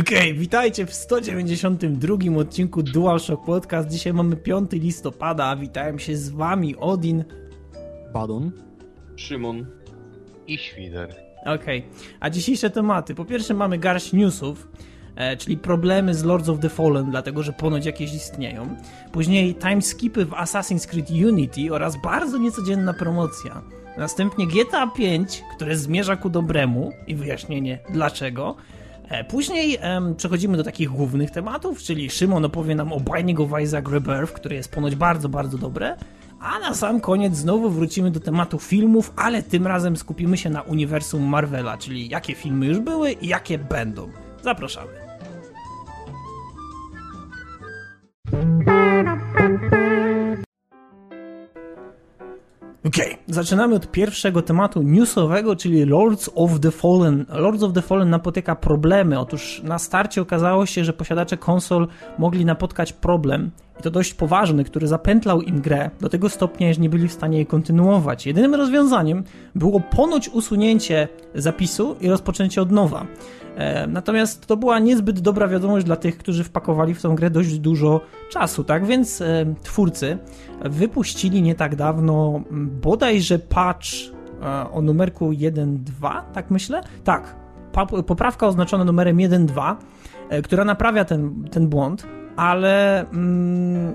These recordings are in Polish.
Okej, okay, witajcie w 192 odcinku DualShock Podcast. Dzisiaj mamy 5 listopada. Witałem się z wami Odin, Badon, Szymon i Świder. Okej, okay. a dzisiejsze tematy. Po pierwsze mamy garść newsów, e, czyli problemy z Lords of the Fallen, dlatego że ponoć jakieś istnieją. Później timeskipy w Assassin's Creed Unity oraz bardzo niecodzienna promocja. Następnie GTA 5, które zmierza ku dobremu i wyjaśnienie dlaczego. E, później um, przechodzimy do takich głównych tematów, czyli Szymon opowie nam o Binding of Isaac Rebirth, które jest ponoć bardzo, bardzo dobre. A na sam koniec znowu wrócimy do tematu filmów, ale tym razem skupimy się na uniwersum Marvela, czyli jakie filmy już były i jakie będą. Zapraszamy. Okej, okay. zaczynamy od pierwszego tematu newsowego, czyli Lords of the Fallen. Lords of the Fallen napotyka problemy. Otóż na starcie okazało się, że posiadacze konsol mogli napotkać problem, i to dość poważny, który zapętlał im grę do tego stopnia, że nie byli w stanie jej kontynuować. Jedynym rozwiązaniem było ponoć usunięcie zapisu i rozpoczęcie od nowa. E, natomiast to była niezbyt dobra wiadomość dla tych, którzy wpakowali w tą grę dość dużo czasu, tak więc e, twórcy wypuścili nie tak dawno bodajże patch e, o numerku 1.2, tak myślę? Tak, poprawka oznaczona numerem 1.2, która naprawia ten, ten błąd, ale mm,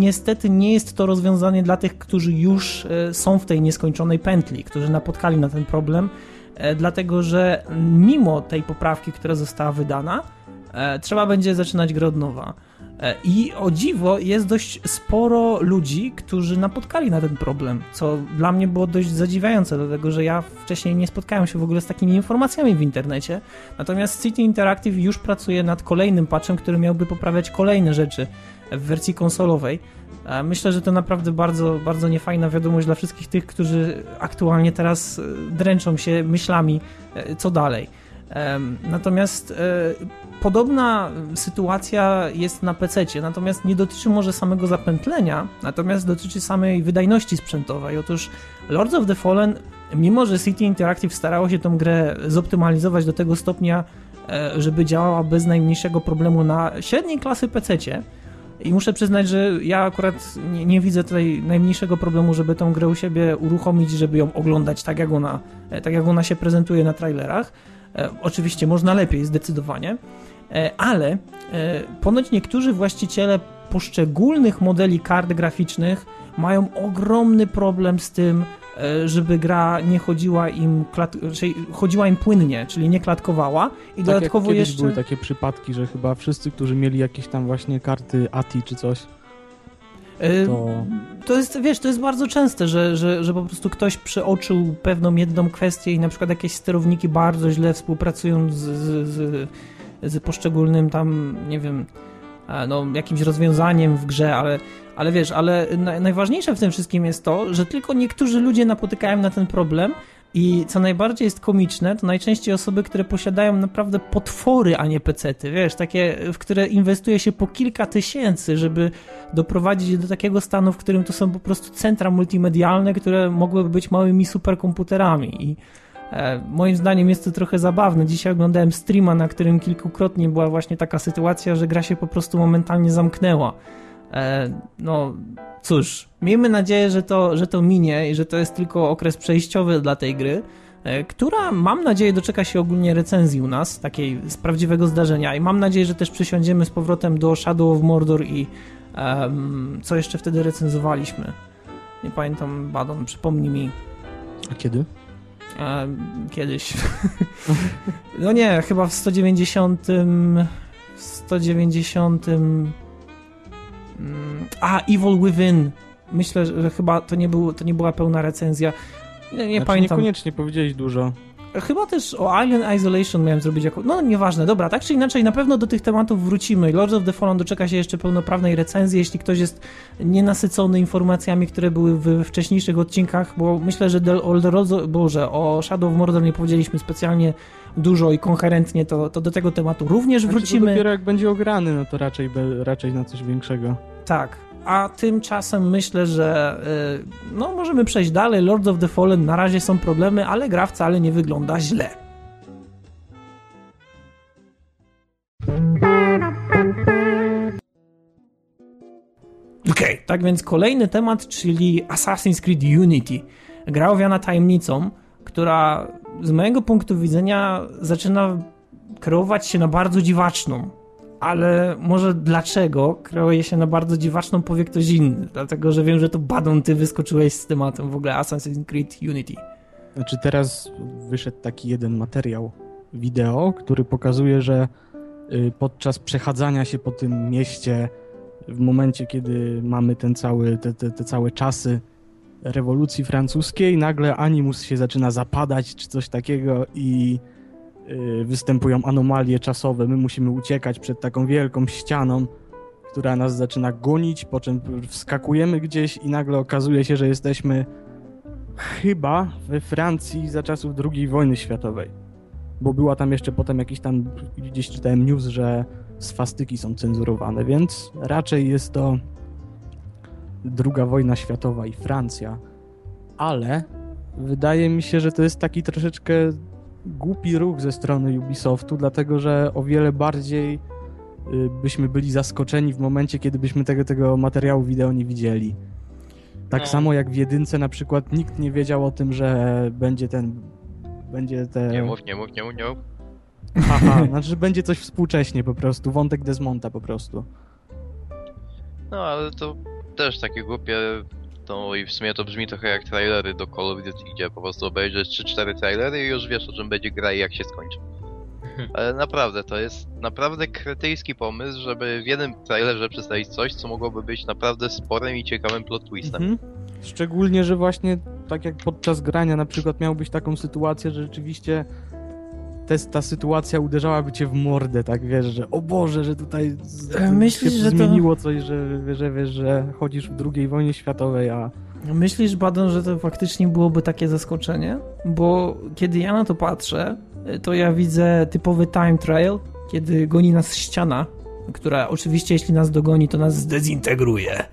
niestety nie jest to rozwiązanie dla tych, którzy już są w tej nieskończonej pętli, którzy napotkali na ten problem dlatego że mimo tej poprawki, która została wydana, e, trzeba będzie zaczynać grę od nowa. E, I o dziwo jest dość sporo ludzi, którzy napotkali na ten problem, co dla mnie było dość zadziwiające, dlatego że ja wcześniej nie spotkałem się w ogóle z takimi informacjami w internecie. Natomiast City Interactive już pracuje nad kolejnym patchem, który miałby poprawiać kolejne rzeczy w wersji konsolowej. Myślę, że to naprawdę bardzo, bardzo niefajna wiadomość dla wszystkich tych, którzy aktualnie teraz e, dręczą się myślami, e, co dalej. Natomiast e, podobna sytuacja jest na PC, natomiast nie dotyczy może samego zapętlenia, natomiast dotyczy samej wydajności sprzętowej. Otóż Lords of the Fallen, mimo że City Interactive starało się tą grę zoptymalizować do tego stopnia, żeby działała bez najmniejszego problemu na średniej klasy PC, i muszę przyznać, że ja akurat nie, nie, widzę tutaj najmniejszego problemu, żeby tą grę u siebie uruchomić, żeby ją oglądać tak jak ona, e, tak jak ona się prezentuje na trailerach. E, oczywiście można lepiej, zdecydowanie, e, ale ponoć niektórzy właściciele poszczególnych modeli kart graficznych mają ogromny problem z tym, żeby gra nie chodziła im, chodziła im płynnie, czyli nie klatkowała. I tak dodatkowo jak jeszcze... były takie przypadki, że chyba wszyscy, którzy mieli jakieś tam właśnie karty ATI czy coś, e, to... to jest, wiesz, to jest bardzo częste, że, że, że po prostu ktoś przeoczył pewną jedną kwestię i na przykład jakieś sterowniki bardzo źle współpracują z, z, z, z poszczególnym tam, nie wiem, e, no, jakimś rozwiązaniem w grze, ale ale wiesz, ale najważniejsze w tym wszystkim jest to, że tylko niektórzy ludzie napotykają na ten problem i co najbardziej jest komiczne, to najczęściej osoby, które posiadają naprawdę potwory, a nie pecety, wiesz, takie, w które inwestuje się po kilka tysięcy, żeby doprowadzić do takiego stanu, w którym to są po prostu centra multimedialne, które mogłyby być małymi superkomputerami i moim zdaniem jest to trochę zabawne. Dzisiaj oglądałem streama, na którym kilkukrotnie była właśnie taka sytuacja, że gra się po prostu momentalnie zamknęła. E, no cóż, miejmy nadzieję, że to, że to minie i że to jest tylko okres przejściowy dla tej gry, e, która mam nadzieję doczeka się ogólnie recenzji u nas, takiej z prawdziwego zdarzenia i mam nadzieję, że też przysiądziemy z powrotem do Shadow of Mordor i um, co jeszcze wtedy recenzowaliśmy. Nie pamiętam, Badon, przypomnij mi. A kiedy? E, kiedyś. no nie, chyba w 190. W 190 Mm, a, Evil Within. Myślę, że chyba to nie, był, to nie była pełna recenzja. Nie, nie znaczy, pamiętam. Niekoniecznie powiedziałeś dużo. Chyba też o Alien Isolation miałem zrobić jako... No nieważne, dobra, tak czy inaczej na pewno do tych tematów wrócimy. Lords of the Fallen doczeka się jeszcze pełnoprawnej recenzji, jeśli ktoś jest nienasycony informacjami, które były w wcześniejszych odcinkach, bo myślę, że o, Boże, o Shadow of Mordor nie powiedzieliśmy specjalnie dużo i koherentnie, to, to do tego tematu również znaczy, wrócimy. To dopiero jak będzie ograny, no to raczej, raczej na coś większego. Tak, a tymczasem myślę, że y, no, możemy przejść dalej. Lords of the Fallen na razie są problemy, ale gra wcale nie wygląda źle. Okej, okay, tak więc kolejny temat, czyli Assassin's Creed Unity. Gra owiana tajemnicą, która z mojego punktu widzenia zaczyna kreować się na bardzo dziwaczną. Ale może dlaczego kreuje się na bardzo dziwaczną, powie ktoś inny. Dlatego, że wiem, że to Badon, ty wyskoczyłeś z tematem w ogóle Assassin's Creed Unity. Znaczy teraz wyszedł taki jeden materiał wideo, który pokazuje, że y, podczas przechadzania się po tym mieście w momencie, kiedy mamy ten cały, te, te, te całe czasy rewolucji francuskiej, nagle animus się zaczyna zapadać czy coś takiego i występują anomalie czasowe. My musimy uciekać przed taką wielką ścianą, która nas zaczyna gonić, po czym wskakujemy gdzieś i nagle okazuje się, że jesteśmy chyba we Francji za czasów II wojny światowej. Bo była tam jeszcze potem jakiś tam, gdzieś czytałem news, że swastyki są cenzurowane, więc raczej jest to druga wojna światowa i Francja. Ale wydaje mi się, że to jest taki troszeczkę głupi ruch ze strony Ubisoftu, dlatego że o wiele bardziej y, byśmy byli zaskoczeni w momencie, kiedy byśmy tego, tego materiału wideo nie widzieli. Tak No. samo jak w jedynce na przykład nikt nie wiedział o tym, że będzie ten będzie te Nie mów, nie mów, nie mów, nie mów. haha, znaczy że będzie coś współcześnie po prostu, wątek Desmonta po prostu. No ale to też takie głupie. I w sumie to brzmi trochę jak trailery do Call of Duty, gdzie po prostu obejrzysz 3-4 trailery i już wiesz o czym będzie gra i jak się skończy. Ale naprawdę, to jest naprawdę kretyjski pomysł, żeby w jednym trailerze przedstawić coś, co mogłoby być naprawdę sporym i ciekawym plot twistem. Mhm. Szczególnie, że właśnie tak jak podczas grania na przykład miałbyś taką sytuację, że rzeczywiście te, ta sytuacja uderzałaby cię w mordę, tak wiesz, że o Boże, że tutaj E, myślisz, się że to- zmieniło coś, że, że wiesz, że chodzisz w II wojnie światowej, a Myślisz, Badon, że to faktycznie byłoby takie zaskoczenie? Bo kiedy ja na to patrzę, to ja widzę typowy time trial, kiedy goni nas ściana, która oczywiście jeśli nas dogoni, to nas zdezintegruje.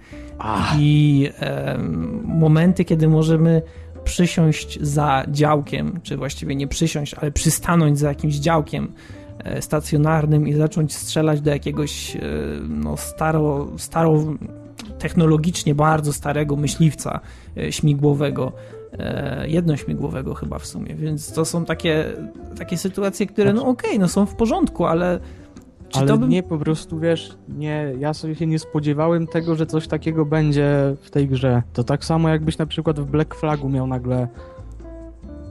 I em, momenty, kiedy możemy przysiąść za działkiem, czy właściwie nie przysiąść, ale przystanąć za jakimś działkiem e, stacjonarnym i zacząć strzelać do jakiegoś e, no, staro, staro technologicznie bardzo starego myśliwca e, śmigłowego, jednośmigłowego chyba w sumie, więc to są takie, takie sytuacje, które no okej, no są w porządku, ale czy ale to bym... nie po prostu, wiesz, nie, ja sobie się nie spodziewałem tego, że coś takiego będzie w tej grze. To tak samo jakbyś na przykład w Black Flagu miał nagle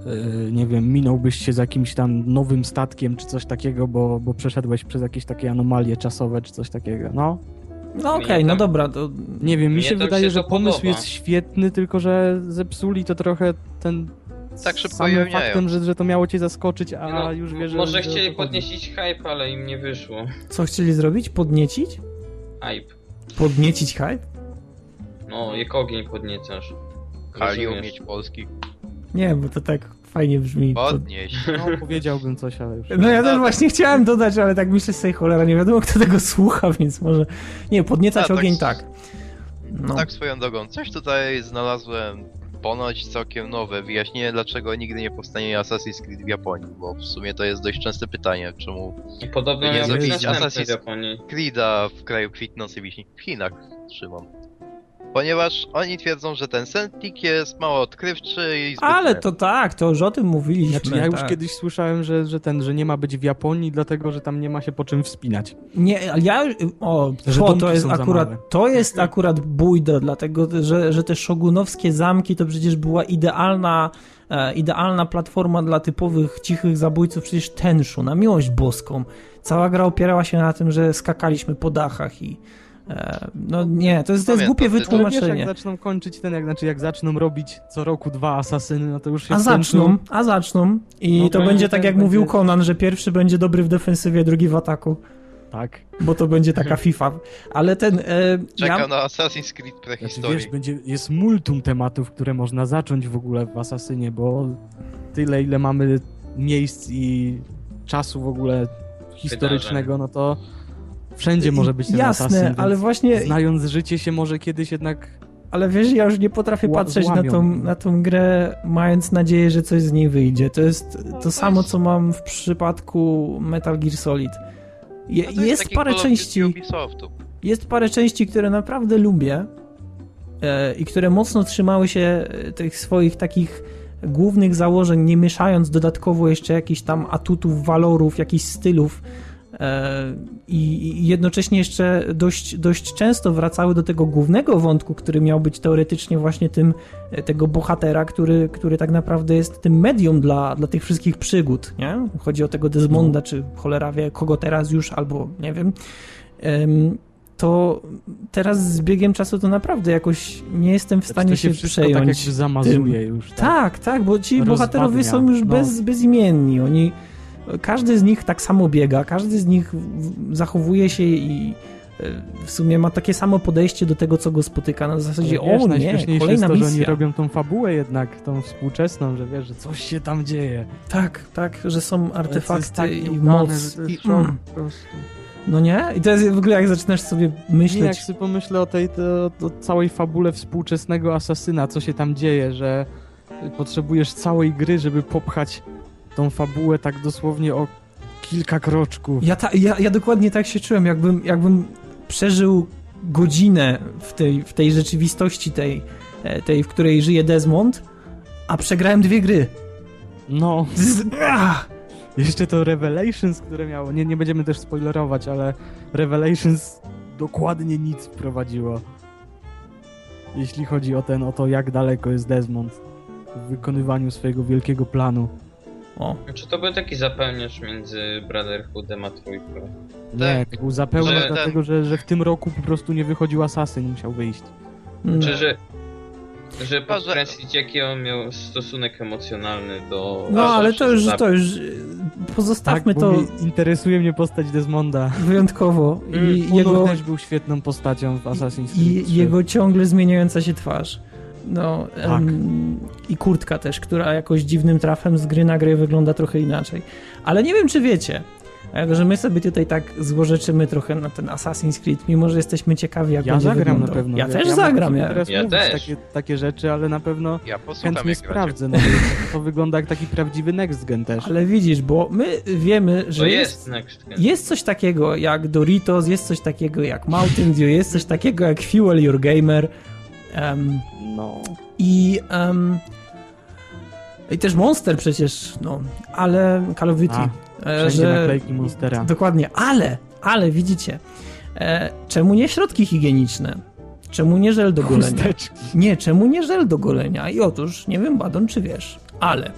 yy, nie wiem, minąłbyś się z jakimś tam nowym statkiem czy coś takiego, bo, bo przeszedłeś przez jakieś takie anomalie czasowe czy coś takiego, no. No okej, Mnie no to- dobra, to Nie wiem, mi się wydaje, się że pomysł podoba. jest świetny, tylko że zepsuli to trochę ten Tak szybko samym ujawniają. faktem, że, że to miało cię zaskoczyć, a No, już wiesz, że... Może chcieli podnieść hype, ale im nie wyszło. co chcieli zrobić? Podniecić? Hype. Podniecić hype? No, jak ogień podniecasz. Kali umieć Polski. Nie, bo to tak fajnie brzmi. Pod... Podnieś. No, powiedziałbym coś, ale już... No ja też właśnie chciałem dodać, ale tak myślę sobie, cholera, nie wiadomo kto tego słucha, więc może... Nie, podniecać A, tak ogień s- tak. No. Tak swoją drogą, coś tutaj znalazłem ponoć całkiem nowe wyjaśnienie, dlaczego nigdy nie powstanie Assassin's Creed w Japonii, bo w sumie to jest dość częste pytanie, czemu I podobno Nie zrobić Assassin's- w Japonii. Creed'a w kraju kwitnącej wiśni w Chinach trzymam. Ponieważ oni twierdzą, że ten Sentik jest mało odkrywczy i zbyt Ale to tak, to już o tym mówiliśmy. Znaczy, ja już tak. kiedyś słyszałem, że, że ten, że nie ma być w Japonii, dlatego że tam nie ma się po czym wspinać. Nie, ale ja. O, to, to jest akurat. To jest akurat bójda, dlatego że, że te szogunowskie zamki to przecież była idealna. E, idealna platforma dla typowych cichych zabójców, przecież tenszu, na miłość boską. Cała gra opierała się na tym, że skakaliśmy po dachach i. E, no nie, to jest, to jest głupie Ale wiesz, wytłumaczenie. jak zaczną kończyć ten, jak, znaczy jak zaczną robić co roku dwa asasyny, no to już się A zaczną, a zaczną. I No to będzie tak, jak będzie- mówił Conan, że pierwszy będzie dobry w defensywie, drugi w ataku. Tak. Bo to będzie taka FIFA. Ale ten. E, Czekam ja, na Assassin's Creed Znaczy, prehistorii. wiesz, będzie, jest multum tematów, które można zacząć w ogóle w Asasynie, bo tyle, ile mamy miejsc i czasu w ogóle historycznego, no to wszędzie może być ten Jasne, ale właśnie. Znając życie się może kiedyś jednak... Ale wiesz, ja już nie potrafię patrzeć na tą, na tą grę, mając nadzieję, że coś z niej wyjdzie. To jest to samo, co mam w przypadku Metal Gear Solid. Je, No jest taki parę części. Ubisoftu. Jest parę części, które naprawdę lubię, e, i które mocno trzymały się e, tych swoich takich głównych założeń, nie mieszając dodatkowo jeszcze jakichś tam atutów, walorów, jakichś stylów i i jednocześnie jeszcze dość, dość często wracały do tego głównego wątku, który miał być teoretycznie właśnie tym, e, tego bohatera, który, który tak naprawdę jest tym medium dla, dla tych wszystkich przygód, nie? Chodzi o tego Desmonda, czy cholera wie, kogo teraz już, albo nie wiem. Em, To teraz z biegiem czasu to naprawdę jakoś nie jestem w stanie to się, wszystko przejąć. tak jakby zamazuje już. Tak? Tak, tak, bo ci bohaterowie są już no. bez, bezimienni. Oni, każdy z nich tak samo biega, każdy z nich zachowuje się i e, w sumie ma takie samo podejście do tego, co go spotyka. Na zasadzie, Ale wiesz, o nie, kolejna jest to, że misja. oni robią tą fabułę jednak, tą współczesną, że wiesz, że coś się tam dzieje. Tak, tak, że są artefakty tak i moc. że I, mm, po prostu. no nie? I to jest w ogóle jak zaczynasz sobie Nie, jak myśleć, sobie pomyślę o tej to, to całej fabule współczesnego asasyna, co się tam dzieje, że potrzebujesz całej gry, żeby popchać tą fabułę tak dosłownie o kilka kroczków. Ja, ta, ja, ja dokładnie tak się czułem, jakbym, jakbym przeżył godzinę w tej, w tej rzeczywistości, tej, e, tej, w której żyje Desmond, a przegrałem dwie gry. No, Z, jeszcze to Revelations, które miało, nie, nie będziemy też spoilerować, ale Revelations dokładnie nic wprowadziło. Jeśli chodzi o ten, o to jak daleko jest Desmond w wykonywaniu swojego wielkiego planu. O, Czy to był taki zapełniacz między Brotherhoodem a trójką? Nie, to był zapełniacz Że- dlatego, że, że w tym roku po prostu nie wychodził Asasyn, musiał wyjść. mm, Czy że... Że Chyba, że- podkreślić jaki on miał stosunek emocjonalny do... no ale to już, to już, pozostawmy tak, to interesuje mnie postać Desmonda. wyjątkowo i Jego... jego, też był świetną postacią w Assassin's Creed i 3. jego ciągle zmieniająca się twarz. No, Tak. em, i kurtka też, która jakoś dziwnym trafem z gry na grę wygląda trochę inaczej. Ale nie wiem, czy wiecie, e, że my sobie tutaj tak złorzeczymy trochę na ten Assassin's Creed, mimo że jesteśmy ciekawi, jak Ja będzie zagram wyglądał. na pewno. Ja też mogę zagram. Ja, teraz Ja też. Takie, takie rzeczy, ale na pewno Ja chętnie sprawdzę. No, to wygląda jak taki prawdziwy next gen też. ale widzisz, bo my wiemy, że To jest, jest Next Gen. jest coś takiego jak Doritos, jest coś takiego jak Mountain Dew, jest coś takiego jak Fuel Your Gamer. Em, No. I, em, I też Monster przecież, no, ale Call of Duty. A, e, Wszędzie naklejki Monstera. Dokładnie, ale, ale widzicie, e, czemu nie środki higieniczne? Czemu nie żel do golenia? Chusteczki. Nie, czemu nie żel do golenia? I otóż, nie wiem, Badon, czy wiesz, ale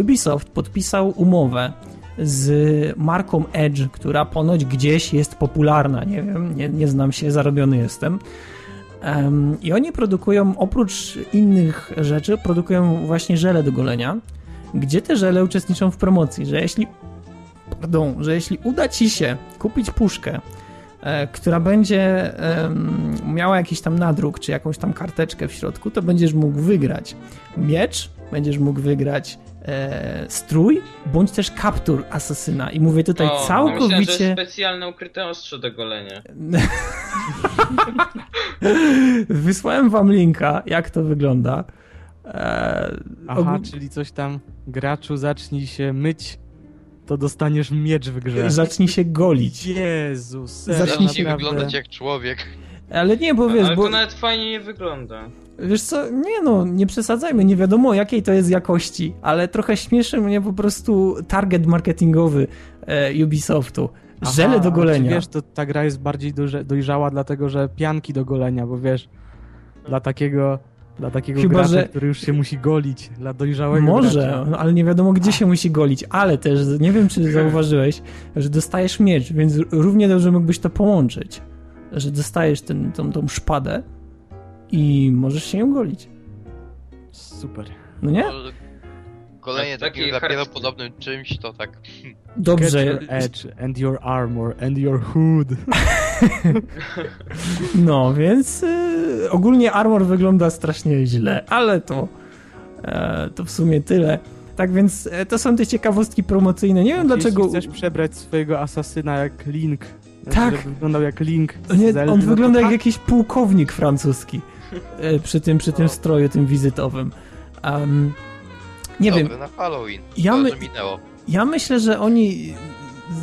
Ubisoft podpisał umowę z marką Edge, która ponoć gdzieś jest popularna, nie wiem, nie, nie znam się, zarobiony jestem. I oni produkują, oprócz innych rzeczy, produkują właśnie żele do golenia, gdzie te żele uczestniczą w promocji, że jeśli, pardon, że jeśli uda ci się kupić puszkę, e, która będzie miała jakiś tam nadruk, czy jakąś tam karteczkę w środku, to będziesz mógł wygrać miecz, będziesz mógł wygrać e, strój, bądź też kaptur asasyna. I mówię tutaj O, Myślałem, że całkowicie... specjalne ukryte ostrze do golenia. Wysłałem wam linka, jak to wygląda. E, Aha, czyli coś tam, graczu, zacznij się myć, to dostaniesz miecz w grze. Zacznij się golić. Jezus, serio, Zacznij Zacznij naprawdę. wyglądać jak człowiek. Ale nie, bo wiesz, Ale bo to nawet fajnie nie wygląda. wiesz co, nie no, nie przesadzajmy, nie wiadomo jakiej to jest jakości, ale trochę śmieszy mnie po prostu target marketingowy e, Ubisoftu. Aha, Żele do a golenia. Wiesz, to ta gra jest bardziej dojrzała, dlatego że pianki do golenia, bo wiesz, dla takiego, dla takiego Chyba, gracza, że- który już się musi golić, dla dojrzałego Może, gracza. no, ale nie wiadomo gdzie się musi golić, ale też nie wiem czy zauważyłeś, że dostajesz miecz, więc równie dobrze mógłbyś to połączyć, że dostajesz ten, tą, tą szpadę i możesz się ją golić. Super. No nie? No, Golenie Taki takim dopiero podobnym czymś to tak... Dobrze, Get your edge and your armor and your hood. no więc y, ogólnie armor wygląda strasznie źle, ale to, e, to w sumie tyle. Tak więc e, to są te ciekawostki promocyjne. Nie wiem dlaczego... Jeśli chcesz przebrać swojego asasyna jak Link, Tak. żeby wyglądał jak Link Nie, Zeldy, on no to wygląda jak tak. jakiś pułkownik francuski e, przy tym, przy tym stroju, tym wizytowym. Um, nie Dobry, wiem, na Halloween. Ja to, my- minęło. ja myślę, że oni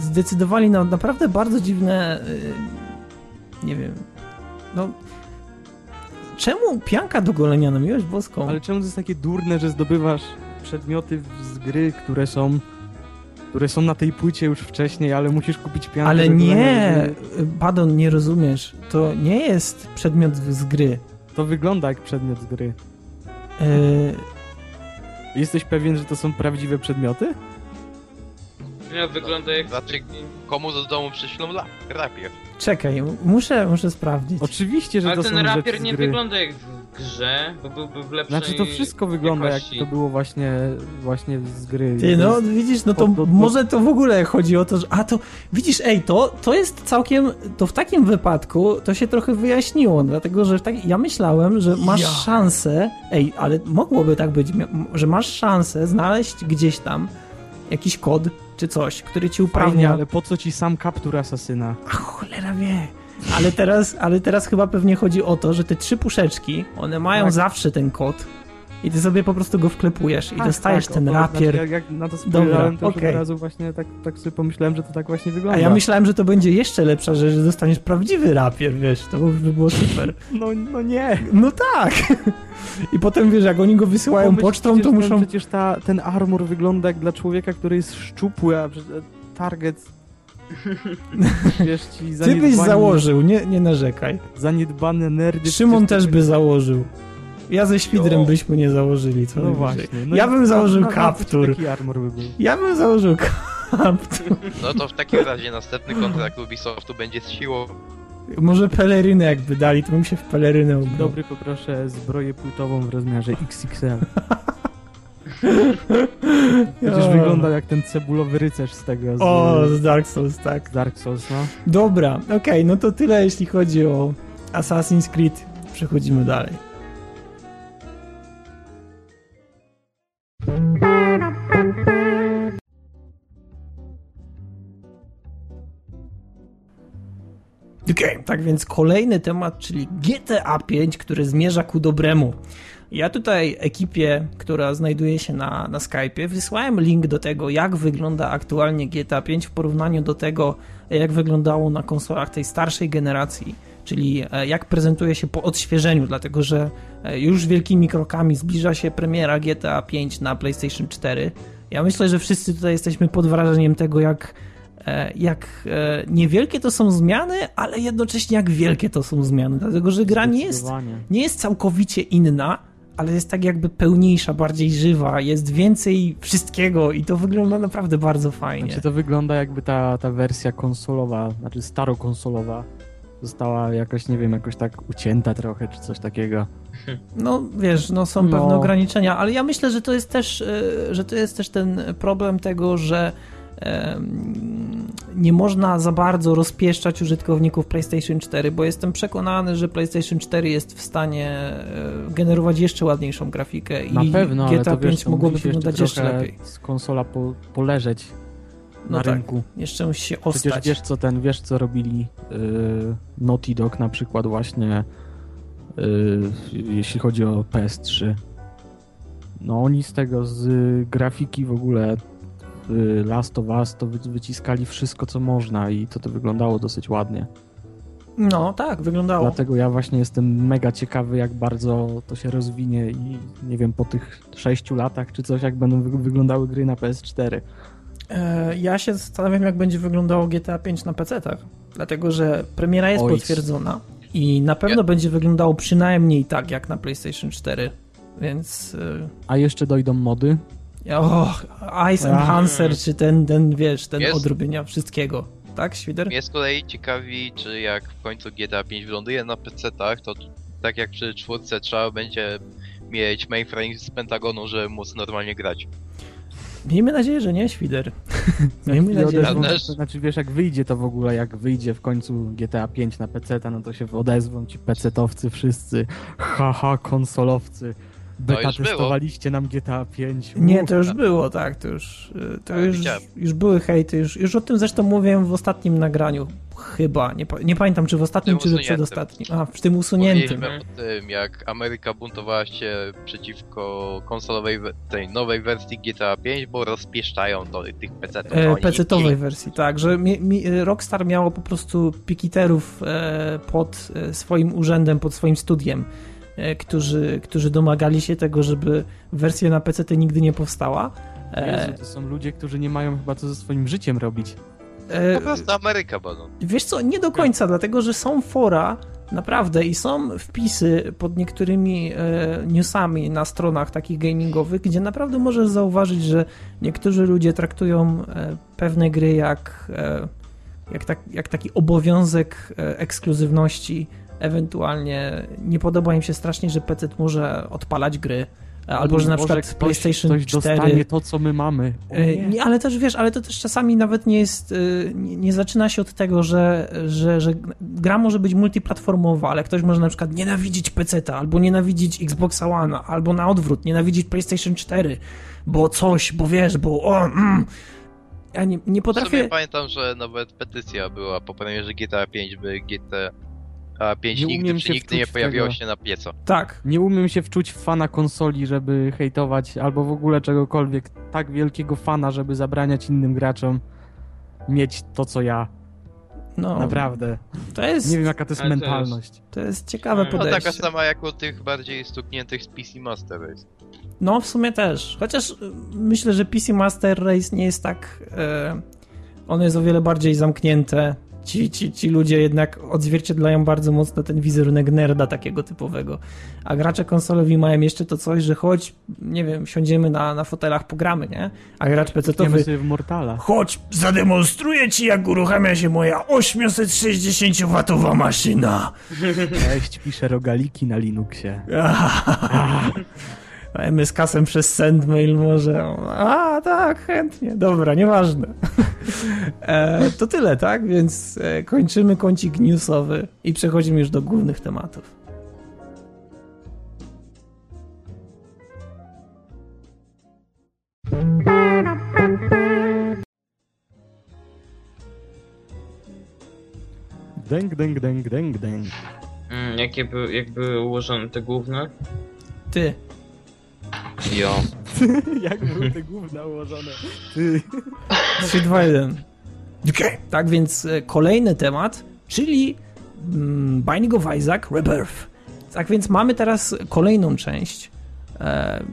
zdecydowali na naprawdę bardzo dziwne, y, nie wiem, no czemu pianka do golenia na miłość boską? Ale czemu to jest takie durne, że zdobywasz przedmioty z gry, które są które są na tej płycie już wcześniej, ale musisz kupić piankę Ale nie, Badon, nie rozumiesz. To nie jest przedmiot z gry. To wygląda jak przedmiot z gry. Yy, Jesteś pewien, że to są prawdziwe przedmioty? No, wygląda jak... Znaczy, komu do domu przyślą la- rapier? Czekaj, muszę, muszę sprawdzić. Oczywiście, że Ale to ten są rapier z nie gry. wygląda jak w grze, bo byłby w lepszej Znaczy to wszystko wygląda jakości. jak to było właśnie, właśnie z gry. Ty, no jest- widzisz, no to to- to- to- może to w ogóle chodzi o to, że... A to, widzisz, ej, to, to jest całkiem... To w takim wypadku to się trochę wyjaśniło, dlatego, że tak, ja myślałem, że masz Ja. szansę... Ej, ale mogłoby tak być, mia- że masz szansę znaleźć gdzieś tam jakiś kod czy coś, który ci Fajnie, uprawnia... ale po co ci sam kaptur asasyna? A cholera wie. Ale teraz, ale teraz chyba pewnie chodzi o to, że te trzy puszeczki, one mają Tak. zawsze ten kod i ty sobie po prostu go wklepujesz i Tak, dostajesz tak, ten o to- rapier. Znaczy, jak, jak na to spojrzałem, to okej. od razu właśnie tak, tak sobie pomyślałem, że to tak właśnie wygląda. A ja myślałem, że to będzie jeszcze lepsza rzecz, że dostaniesz prawdziwy rapier, wiesz, to by było super. No, no nie. No tak! I potem, wiesz, jak oni go wysyłają Pomyśl, pocztą, to ten, muszą... Przecież ta, ten armor wygląda jak dla człowieka, który jest szczupły, a przecież target... Wiesz ci, Ty byś założył, nie, nie narzekaj. Zaniedbane nerdy... Szymon też by założył. Ja ze świdrem Jo. byśmy nie założyli, co No najwyżej. właśnie. No ja bym na- założył kaptur. Taki armor by był. Ja bym założył kaptur. No to w takim razie następny kontrakt Ubisoftu będzie z siłą. Może pelerynę jakby dali, to bym się w pelerynę ubrał. Dobry, poproszę zbroję płytową w rozmiarze XXL. Przecież O. wygląda jak ten cebulowy rycerz z tego, z, O, z Dark Souls, tak. z Dark Souls, no. Dobra, okej, no to tyle jeśli chodzi o Assassin's Creed. Przechodzimy dalej. Okej, tak więc kolejny temat, czyli GTA 5, który zmierza ku dobremu. Ja tutaj ekipie, która znajduje się na, na Skype'ie, wysłałem link do tego, jak wygląda aktualnie GTA 5 w porównaniu do tego, jak wyglądało na konsolach tej starszej generacji, czyli e, jak prezentuje się po odświeżeniu, dlatego że e, już wielkimi krokami zbliża się premiera GTA 5 na PlayStation 4. Ja myślę, że wszyscy tutaj jesteśmy pod wrażeniem tego, jak e, jak niewielkie to są zmiany, ale jednocześnie jak wielkie to są zmiany, dlatego że gra nie jest nie jest całkowicie inna, ale jest tak jakby pełniejsza, bardziej żywa, jest więcej wszystkiego i to wygląda naprawdę bardzo fajnie. Znaczy to wygląda jakby ta, ta wersja konsolowa, znaczy starokonsolowa została jakoś, nie wiem, jakoś tak ucięta trochę, czy coś takiego. No wiesz, no są No. pewne ograniczenia, ale ja myślę, że to jest też, e, że to jest też ten problem tego, że nie można za bardzo rozpieszczać użytkowników PlayStation 4, bo jestem przekonany, że PlayStation 4 jest w stanie e, generować jeszcze ładniejszą grafikę i Na pewno, ale GTA to 5 wiesz, to mogłoby musi wyglądać jeszcze trochę lepiej. z konsola po, poleżeć No na tak, rynku. jeszcze musi się Przecież ostać. wiesz co ten, wiesz co robili yy, Naughty Dog na przykład właśnie yy, jeśli chodzi o PS3. No oni z tego, z grafiki w ogóle yy, Last of Us to wy, wyciskali wszystko co można i to to wyglądało dosyć ładnie. No tak, wyglądało. Dlatego ja właśnie jestem mega ciekawy jak bardzo to się rozwinie i nie wiem po tych 6 latach czy coś jak będą wy, wyglądały gry na PS4. E, Ja się zastanawiam, jak będzie wyglądało GTA 5 na PC-tach. Dlatego, że premiera jest Oj. potwierdzona i na pewno będzie wyglądało przynajmniej tak jak na PlayStation 4. Więc. A jeszcze dojdą mody. e, O, Ice. Enhancer, czy ten, ten wiesz, ten Jest. odrobienia wszystkiego. Tak, Świder? Mnie z kolei ciekawi, czy jak w końcu GTA 5 wyląduje na PC-tach, to tak jak przy czwórce trzeba będzie mieć mainframe z Pentagonu, żeby móc normalnie grać. Miejmy nadzieję, że nie, Świder. Miejmy nadzieję, że odezwą nie. też. To znaczy, wiesz, jak wyjdzie to w ogóle, jak wyjdzie w końcu GTA 5 na PC, no to się odezwą ci PC-towcy wszyscy. Haha, konsolowcy. Beta było. testowaliście nam GTA 5. Nie, to już było, tak, to już, y, to już, już były hejty, już, już o tym zresztą mówiłem w ostatnim nagraniu, chyba, nie, nie pamiętam czy w ostatnim, czy usuniętym. przedostatnim, a w tym usuniętym. Powiedzieliśmy o tym, jak Ameryka buntowała się przeciwko konsolowej, we- tej nowej wersji GTA 5, bo rozpieszczają to tych PC-ów. E, PC-towej wersji, tak, że mi, mi, Rockstar miało po prostu pikiterów e, pod e, swoim urzędem, pod swoim studiem którzy, którzy domagali się tego, żeby wersja na PC nigdy nie powstała. E, Jezu, to są ludzie, którzy nie mają chyba co ze swoim życiem robić. e, Po prostu Ameryka, Badon. Wiesz co, nie do końca, dlatego że są fora, naprawdę, i są wpisy pod niektórymi e, newsami na stronach takich gamingowych, gdzie naprawdę możesz zauważyć, że niektórzy ludzie traktują e, pewne gry jak, e, jak, tak, jak taki obowiązek e, ekskluzywności, ewentualnie nie podoba im się strasznie, że PC może odpalać gry, e, albo że na Może przykład ktoś, PlayStation ktoś 4 dostanie to, co my mamy. E, nie. Ale też wiesz, ale to też czasami nawet nie jest, e, nie, nie zaczyna się od tego, że, że, że gra może być multiplatformowa, ale ktoś może na przykład nienawidzić PC-ta, albo nienawidzić Xboxa One, albo na odwrót, nienawidzić PlayStation 4, bo coś, bo wiesz, bo o, mm. Ja nie, nie W sumie potrafię... pamiętam, że nawet petycja była po premierze GTA 5, by GTA 5 Nie nigdy, się nigdy nie pojawiło tego. się na pieco. Tak, Nie umiem się wczuć w fana konsoli, żeby hejtować, albo w ogóle czegokolwiek. Tak wielkiego fana, żeby zabraniać innym graczom mieć to, co ja. no, Naprawdę. to jest, Nie wiem, jaka to jest Ale to jest- mentalność. to jest ciekawe No, No podejście. taka sama jak u tych bardziej stukniętych z PC Master Race. No, w sumie też. Chociaż y, myślę, że PC Master Race nie jest tak. E, ono jest o wiele bardziej zamknięte. Ci, ci, ci ludzie jednak odzwierciedlają bardzo mocno ten wizerunek nerda takiego typowego. A gracze konsolowi mają jeszcze to coś, że choć, nie wiem, siądziemy na, na fotelach, pogramy, nie? A gracz PC-towy. sobie w Mortala. Chodź, zademonstruję ci, jak uruchamia się moja 860-watowa maszyna. Cześć, piszę rogaliki na Linuxie. A MS-kasem przez sendmail może. A, tak, chętnie. Dobra, nieważne. e, to tyle, tak? Więc e, kończymy kącik newsowy i przechodzimy już do głównych tematów. Dęk, dęk, dęk, dęk, dęk. Mm, jakie by, jak były ułożone te główne? Ty. Jo. Jak były te gówna ułożone? Ty. 3, 2, 1. Okej. Tak więc e, kolejny temat, czyli mm, Binding of Isaac Rebirth. Tak więc mamy teraz kolejną część, e,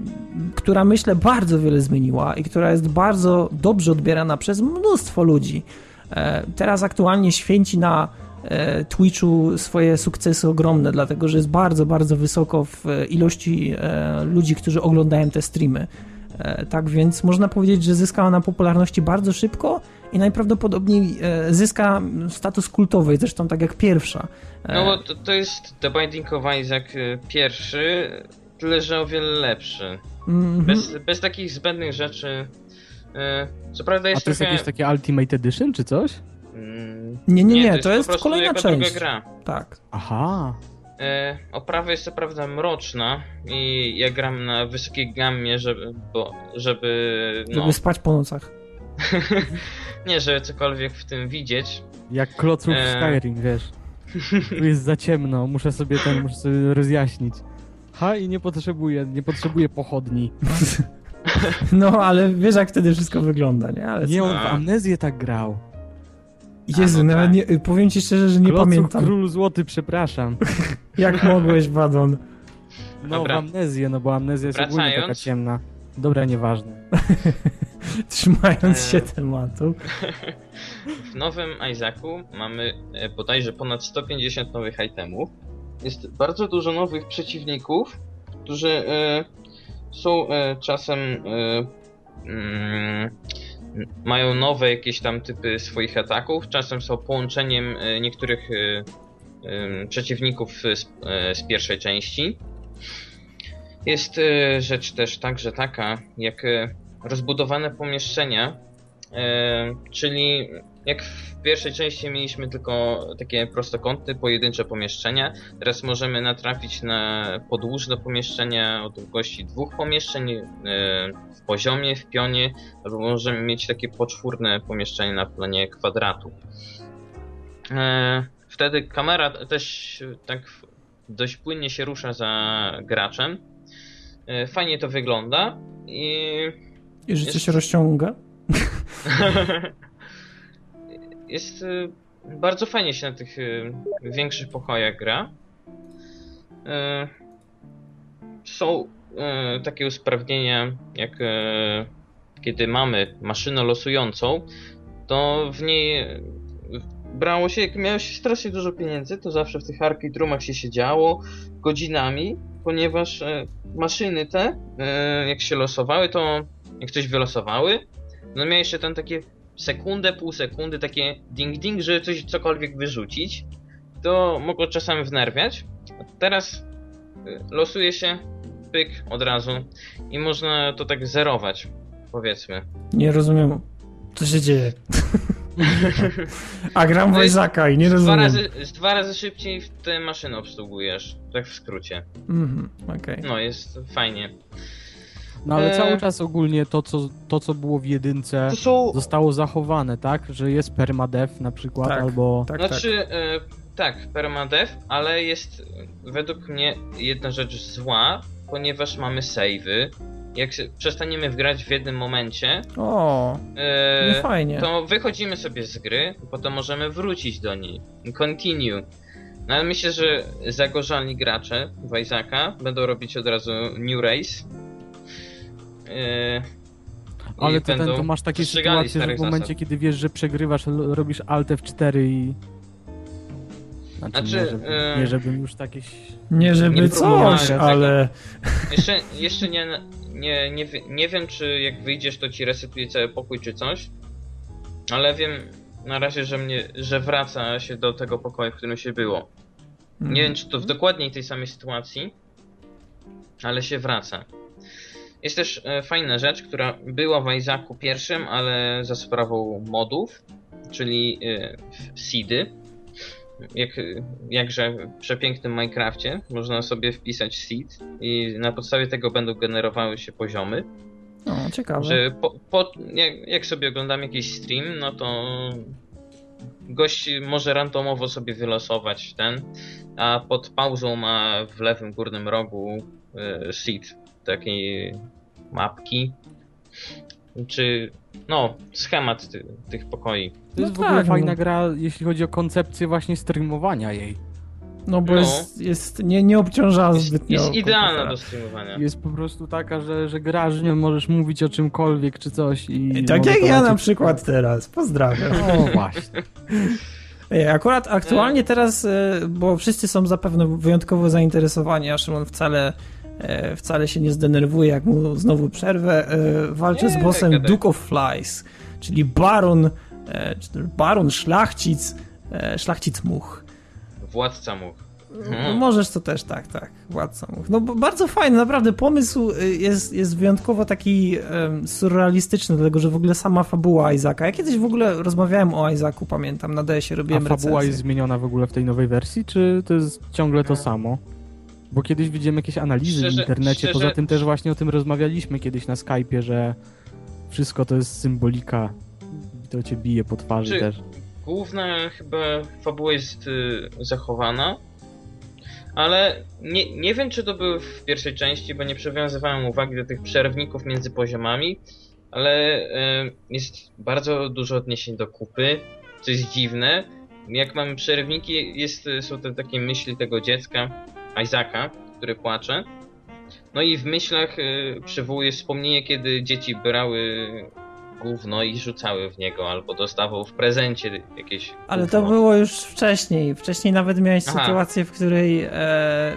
która myślę bardzo wiele zmieniła i która jest bardzo dobrze odbierana przez mnóstwo ludzi. E, teraz aktualnie święci na Twitchu swoje sukcesy ogromne, dlatego że jest bardzo, bardzo wysoko w e, ilości e, ludzi, którzy oglądają te streamy. E, Tak więc można powiedzieć, że zyskała na popularności bardzo szybko i najprawdopodobniej e, zyska status kultowy, zresztą tak jak pierwsza. E, No bo to, to jest The Binding of Isaac pierwszy, tyle że o wiele lepszy. mhm. Bez, bez takich zbędnych rzeczy. Co prawda A jest to jest trochę... jakieś takie Ultimate Edition czy coś? Mm, Nie, nie, nie, to jest prostu kolejna jako część. druga gra. Tak. Aha. E, oprawa jest co prawda mroczna i ja gram na wysokiej gammie, żeby, bo, żeby no, Żeby spać po nocach. nie, żeby cokolwiek w tym widzieć. Jak kloców w Eee. Skyrim, wiesz. Tu jest za ciemno, muszę sobie ten, muszę sobie rozjaśnić. Ha, i nie potrzebuję, nie potrzebuję pochodni. No, ale wiesz jak wtedy wszystko wygląda, nie? Ale Nie, on w amnezję tak grał. Jezu, no nawet tak. nie, powiem ci szczerze, że nie Klocuch pamiętam. Król Złoty, przepraszam. Jak mogłeś, Badon? No, Dobra. w amnezję, no bo amnezja jest ogólnie taka ciemna. Dobra, nieważne. Trzymając się Eee. tematu. W nowym Isaacu mamy e, bodajże ponad 150 nowych itemów. Jest bardzo dużo nowych przeciwników, którzy e, są e, czasem e, mm, mają nowe jakieś tam typy swoich ataków, czasem są połączeniem e, niektórych e, em, przeciwników z, pierwszej części. Jest rzecz też także taka, jak rozbudowane pomieszczenia, czyli jak w pierwszej części mieliśmy tylko takie prostokąty, pojedyncze pomieszczenia, teraz możemy natrafić na podłużne pomieszczenia o długości dwóch pomieszczeń e, w poziomie, w pionie, albo możemy mieć takie poczwórne pomieszczenie na planie kwadratu. E, Wtedy kamera też tak dość płynnie się rusza za graczem. E, Fajnie to wygląda i I życie Jest- się rozciąga. jest y, bardzo fajnie się na tych y, większych pokojach gra. Y, są takie usprawnienia, jak kiedy mamy maszynę losującą, to w niej brało się, jak miałeś strasznie dużo pieniędzy, to zawsze w tych arcade się siedziało godzinami, ponieważ maszyny te, jak się losowały, to jak coś wylosowały, no miałeś jeszcze ten takie sekundę, pół sekundy, takie ding-ding, żeby coś cokolwiek wyrzucić, to mogło czasami wnerwiać. Teraz y, losuje się pyk od razu i można to tak zerować, powiedzmy. Nie rozumiem, co się dzieje. A gram w Isaaca i nie Z dwa, rozumiem. razy, z dwa razy szybciej w te maszyny obsługujesz, tak w skrócie. Mhm, okej. No, jest fajnie. No ale E. cały czas ogólnie to co, to, co było w jedynce To są... zostało zachowane, tak? Że jest permadeath na przykład, Tak. albo... Tak, tak. Znaczy, e, tak, permadeath, ale jest według mnie jedna rzecz zła, ponieważ mamy savey. Jak się przestaniemy wgrać w jednym momencie, O, e, nie fajnie. to wychodzimy sobie z gry, potem możemy wrócić do niej. Continue. No ale myślę, że zagorzalni gracze w Isaaca będą robić od razu New Race. E, Ale to, ten, to masz takie sytuacje, że w momencie, zasad. kiedy wiesz, że przegrywasz, robisz Alt F4 i... Znaczy, Znaczy, nie, żeby, e, nie żebym już takie... Nie żeby nie coś, ale... Jeszcze, jeszcze nie, nie, nie, nie wiem, czy jak wyjdziesz, to ci resetuje cały pokój, czy coś. Ale wiem na razie, że mnie, że wraca się do tego pokoju, w którym się było. Nie wiem, czy to w dokładniej tej samej sytuacji, ale się wraca. Jest też e, fajna rzecz, która była w Isaacu pierwszym, ale za sprawą modów, czyli e, seedy. Jak, jakże w przepięknym Minecrafcie można sobie wpisać seed i na podstawie tego będą generowały się poziomy. No, ciekawe. Że po, po, jak, jak sobie oglądam jakiś stream, no to gość może randomowo sobie wylosować ten, a pod pauzą ma w lewym górnym rogu y, seed takiej mapki, czy no, schemat ty, tych pokoi. To jest No w ogóle tak, fajna no. gra, jeśli chodzi o koncepcję właśnie streamowania jej. No bo No. jest, jest nie, nie obciąża Jest, zbytnio. jest idealna komputera. do streamowania. Jest po prostu taka, że, że grasz, nie możesz mówić o czymkolwiek czy coś i... Tak jak ja na przykład teraz. Pozdrawiam. O właśnie. Akurat aktualnie teraz, e, bo wszyscy są zapewne wyjątkowo zainteresowani, a Szymon wcale, e, wcale się nie zdenerwuje, jak mu znowu przerwę, e, walczy Nie, z bossem gadaj. Duke of Flies, czyli baron, e, baron szlachcic, e, szlachcic much. Władca mógł. No, Hmm. możesz to też, tak, tak, władca much. No bo bardzo fajny, naprawdę pomysł y, jest, jest wyjątkowo taki em, surrealistyczny, dlatego że w ogóle sama fabuła Isaaca. Ja kiedyś w ogóle rozmawiałem o Isaacu, pamiętam, na DS-ie A robiłem fabuła recenzję. jest zmieniona w ogóle w tej nowej wersji, czy to jest ciągle to samo? Bo kiedyś widziałem jakieś analizy Szczerze- w internecie, szczerze- poza tym też właśnie o tym rozmawialiśmy kiedyś na Skype'ie, że wszystko to jest symbolika i to cię bije po twarzy Czy- też. Główna chyba fabuła jest y, zachowana, ale nie, nie wiem, czy to były w pierwszej części, bo nie przywiązywałem uwagi do tych przerwników między poziomami, ale y, jest bardzo dużo odniesień do kupy, co jest dziwne. Jak mamy przerwniki, jest, są te takie myśli tego dziecka, Isaaca, który płacze. No i w myślach y, przywołuje wspomnienie, kiedy dzieci brały gówno i rzucały w niego, albo dostawał w prezencie jakieś Ale to gówno. było już wcześniej. Wcześniej nawet miałeś Aha. sytuację, w której e,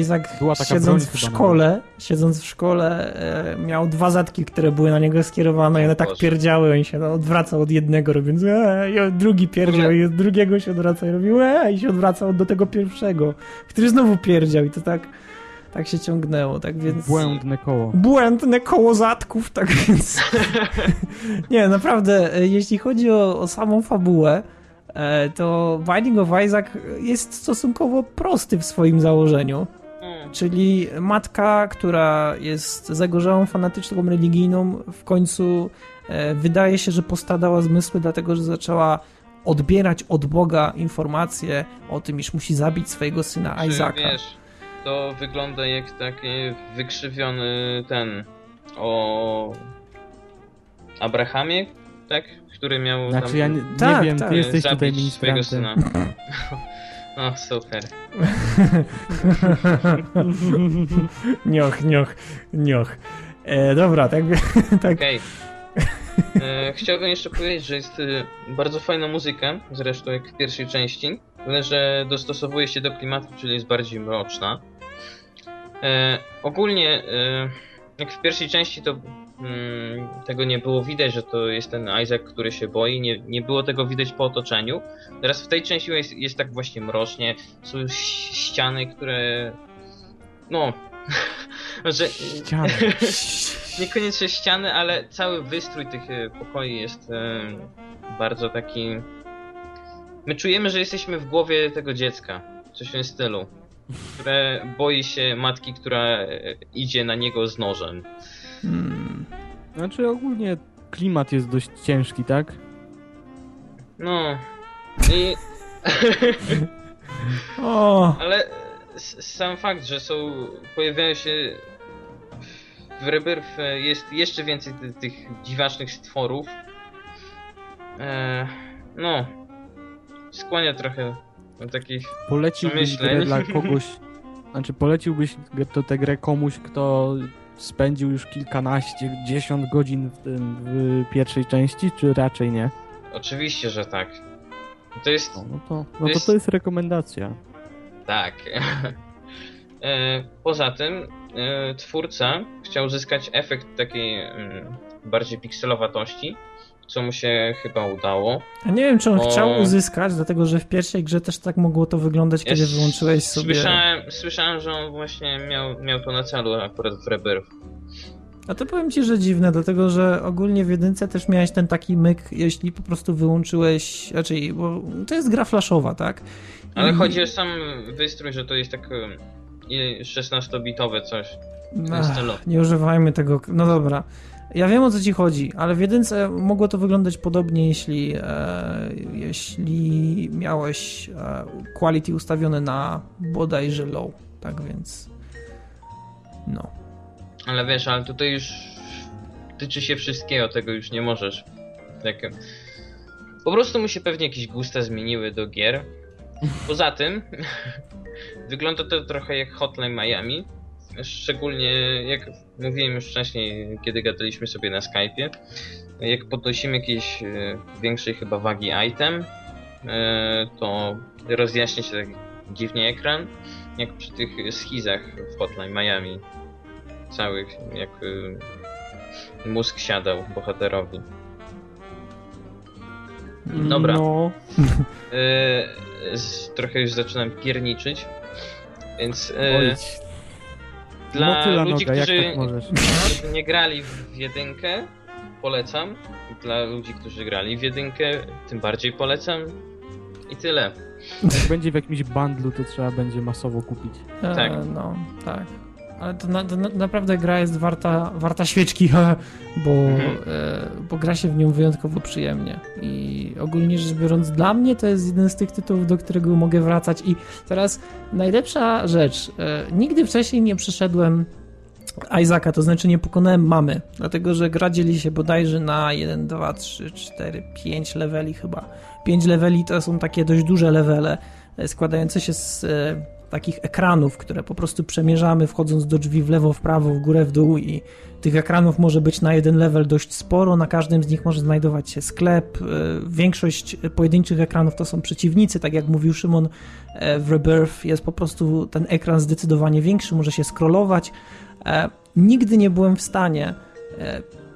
Isaac Była taka siedząc w szkole, siedząc w szkole, e, miał dwa zatki, które były na niego skierowane i one tak pierdziały i się no, odwracał od jednego, robiąc e, i drugi pierdział i od drugiego się odwracał i robił e, i się odwracał do tego pierwszego, który znowu pierdział i to tak, tak się ciągnęło, tak więc... Błędne koło. Błędne koło zatków, tak więc. nie, naprawdę, e, jeśli chodzi o, o samą fabułę, e, to Binding of Isaac jest stosunkowo prosty w swoim założeniu. Mm. Czyli matka, która jest zagorzałą fanatyczką religijną, w końcu e, wydaje się, że postradała zmysły, dlatego że zaczęła odbierać od Boga informacje o tym, iż musi zabić swojego syna Isaaca. wiesz, to wygląda jak taki wykrzywiony ten o Abrahamie, tak? Który miał Znaczy tam ja nie, nie Tak, wiem, tak. ty jesteś tutaj swojego ministrantem. syna. O, super. nioch, nioch, nioch. E, dobra, tak... tak. Okej. E, chciałbym jeszcze powiedzieć, że jest e, bardzo fajna muzyka, zresztą jak w pierwszej części, tyle że dostosowuje się do klimatu, czyli jest bardziej mroczna. E, ogólnie, e, jak w pierwszej części to mm, tego nie było widać, że to jest ten Isaac, który się boi, nie, nie było tego widać po otoczeniu. Teraz w tej części jest, jest tak właśnie mrocznie, są ściany, które... No... że Ściany. Niekoniecznie ściany, ale cały wystrój tych e, pokoi jest e, bardzo taki. My czujemy, że jesteśmy w głowie tego dziecka. Coś w tym stylu. Które boi się matki, która idzie na niego z nożem. Hmm. Znaczy ogólnie klimat jest dość ciężki, tak? No. I, O, ale sam fakt, że są. pojawiają się. W Rebirth e, jest jeszcze więcej ty, tych dziwacznych stworów. E, no. Skłania trochę do takich Poleciłbyś Myśleń. grę dla kogoś, znaczy poleciłbyś to tę grę komuś, kto spędził już kilkanaście, dziesiąt godzin w, tym, w pierwszej części, czy raczej nie? Oczywiście, że tak. To jest. No, no to, no to jest- to jest rekomendacja. Tak. E, Poza tym, e, twórca chciał uzyskać efekt takiej mm, bardziej pikselowatości, co mu się chyba udało. a nie wiem, czy on O. chciał uzyskać, dlatego że w pierwszej grze też tak mogło to wyglądać, kiedy Ja wyłączyłeś sobie... Słyszałem, słyszałem, że on właśnie miał, miał to na celu akurat w Rebirth. A to powiem ci, że dziwne, dlatego że ogólnie w jedynce też miałeś ten taki myk, jeśli po prostu wyłączyłeś, raczej, bo to jest gra flashowa, tak? Ale I- chodzi o sam wystrój, że to jest tak e, i 16-bitowe coś w tym Ach, nie używajmy tego, no dobra. Ja wiem o co ci chodzi, ale w jedynce mogło to wyglądać podobnie, jeśli, e, jeśli miałeś e, quality ustawione na bodajże low, tak więc no. Ale wiesz, ale tutaj już tyczy się wszystkiego, tego już nie możesz. Tak. Po prostu mu się pewnie jakieś gusta zmieniły do gier. Poza tym wygląda to trochę jak Hotline Miami. Szczególnie jak mówiłem już wcześniej, kiedy gadaliśmy sobie na Skype'ie. Jak podnosimy jakiś e, większej chyba wagi item, e, to rozjaśnia się tak dziwnie ekran, jak przy tych schizach w Hotline Miami całych, jak y, mózg siadał bohaterowi. Dobra. No, trochę już zaczynam pierniczyć, więc dla motyla ludzi, noga, jak którzy tak możesz? którzy nie grali w jedynkę, polecam. Dla ludzi, którzy grali w jedynkę, tym bardziej polecam. I tyle. Jak będzie w jakimś bundlu, to trzeba będzie masowo kupić. E, Tak. No, tak. Ale to, na, to na, naprawdę gra jest warta, warta świeczki, bo, Mhm. e, bo gra się w nią wyjątkowo przyjemnie. I ogólnie rzecz biorąc, dla mnie to jest jeden z tych tytułów, do którego mogę wracać. I teraz najlepsza rzecz. E, nigdy wcześniej nie przeszedłem Isaaca, to znaczy nie pokonałem mamy, dlatego że gra dzieli się bodajże na 1, 2, 3, 4, 5 leveli chyba. 5 leveli to są takie dość duże levele, e, składające się z e, takich ekranów, które po prostu przemierzamy wchodząc do drzwi w lewo, w prawo, w górę, w dół i tych ekranów może być na jeden level dość sporo, na każdym z nich może znajdować się sklep. E, Większość pojedynczych ekranów to są przeciwnicy, tak jak mówił Szymon, e, w Rebirth jest po prostu ten ekran zdecydowanie większy, może się scrollować. E, Nigdy nie byłem w stanie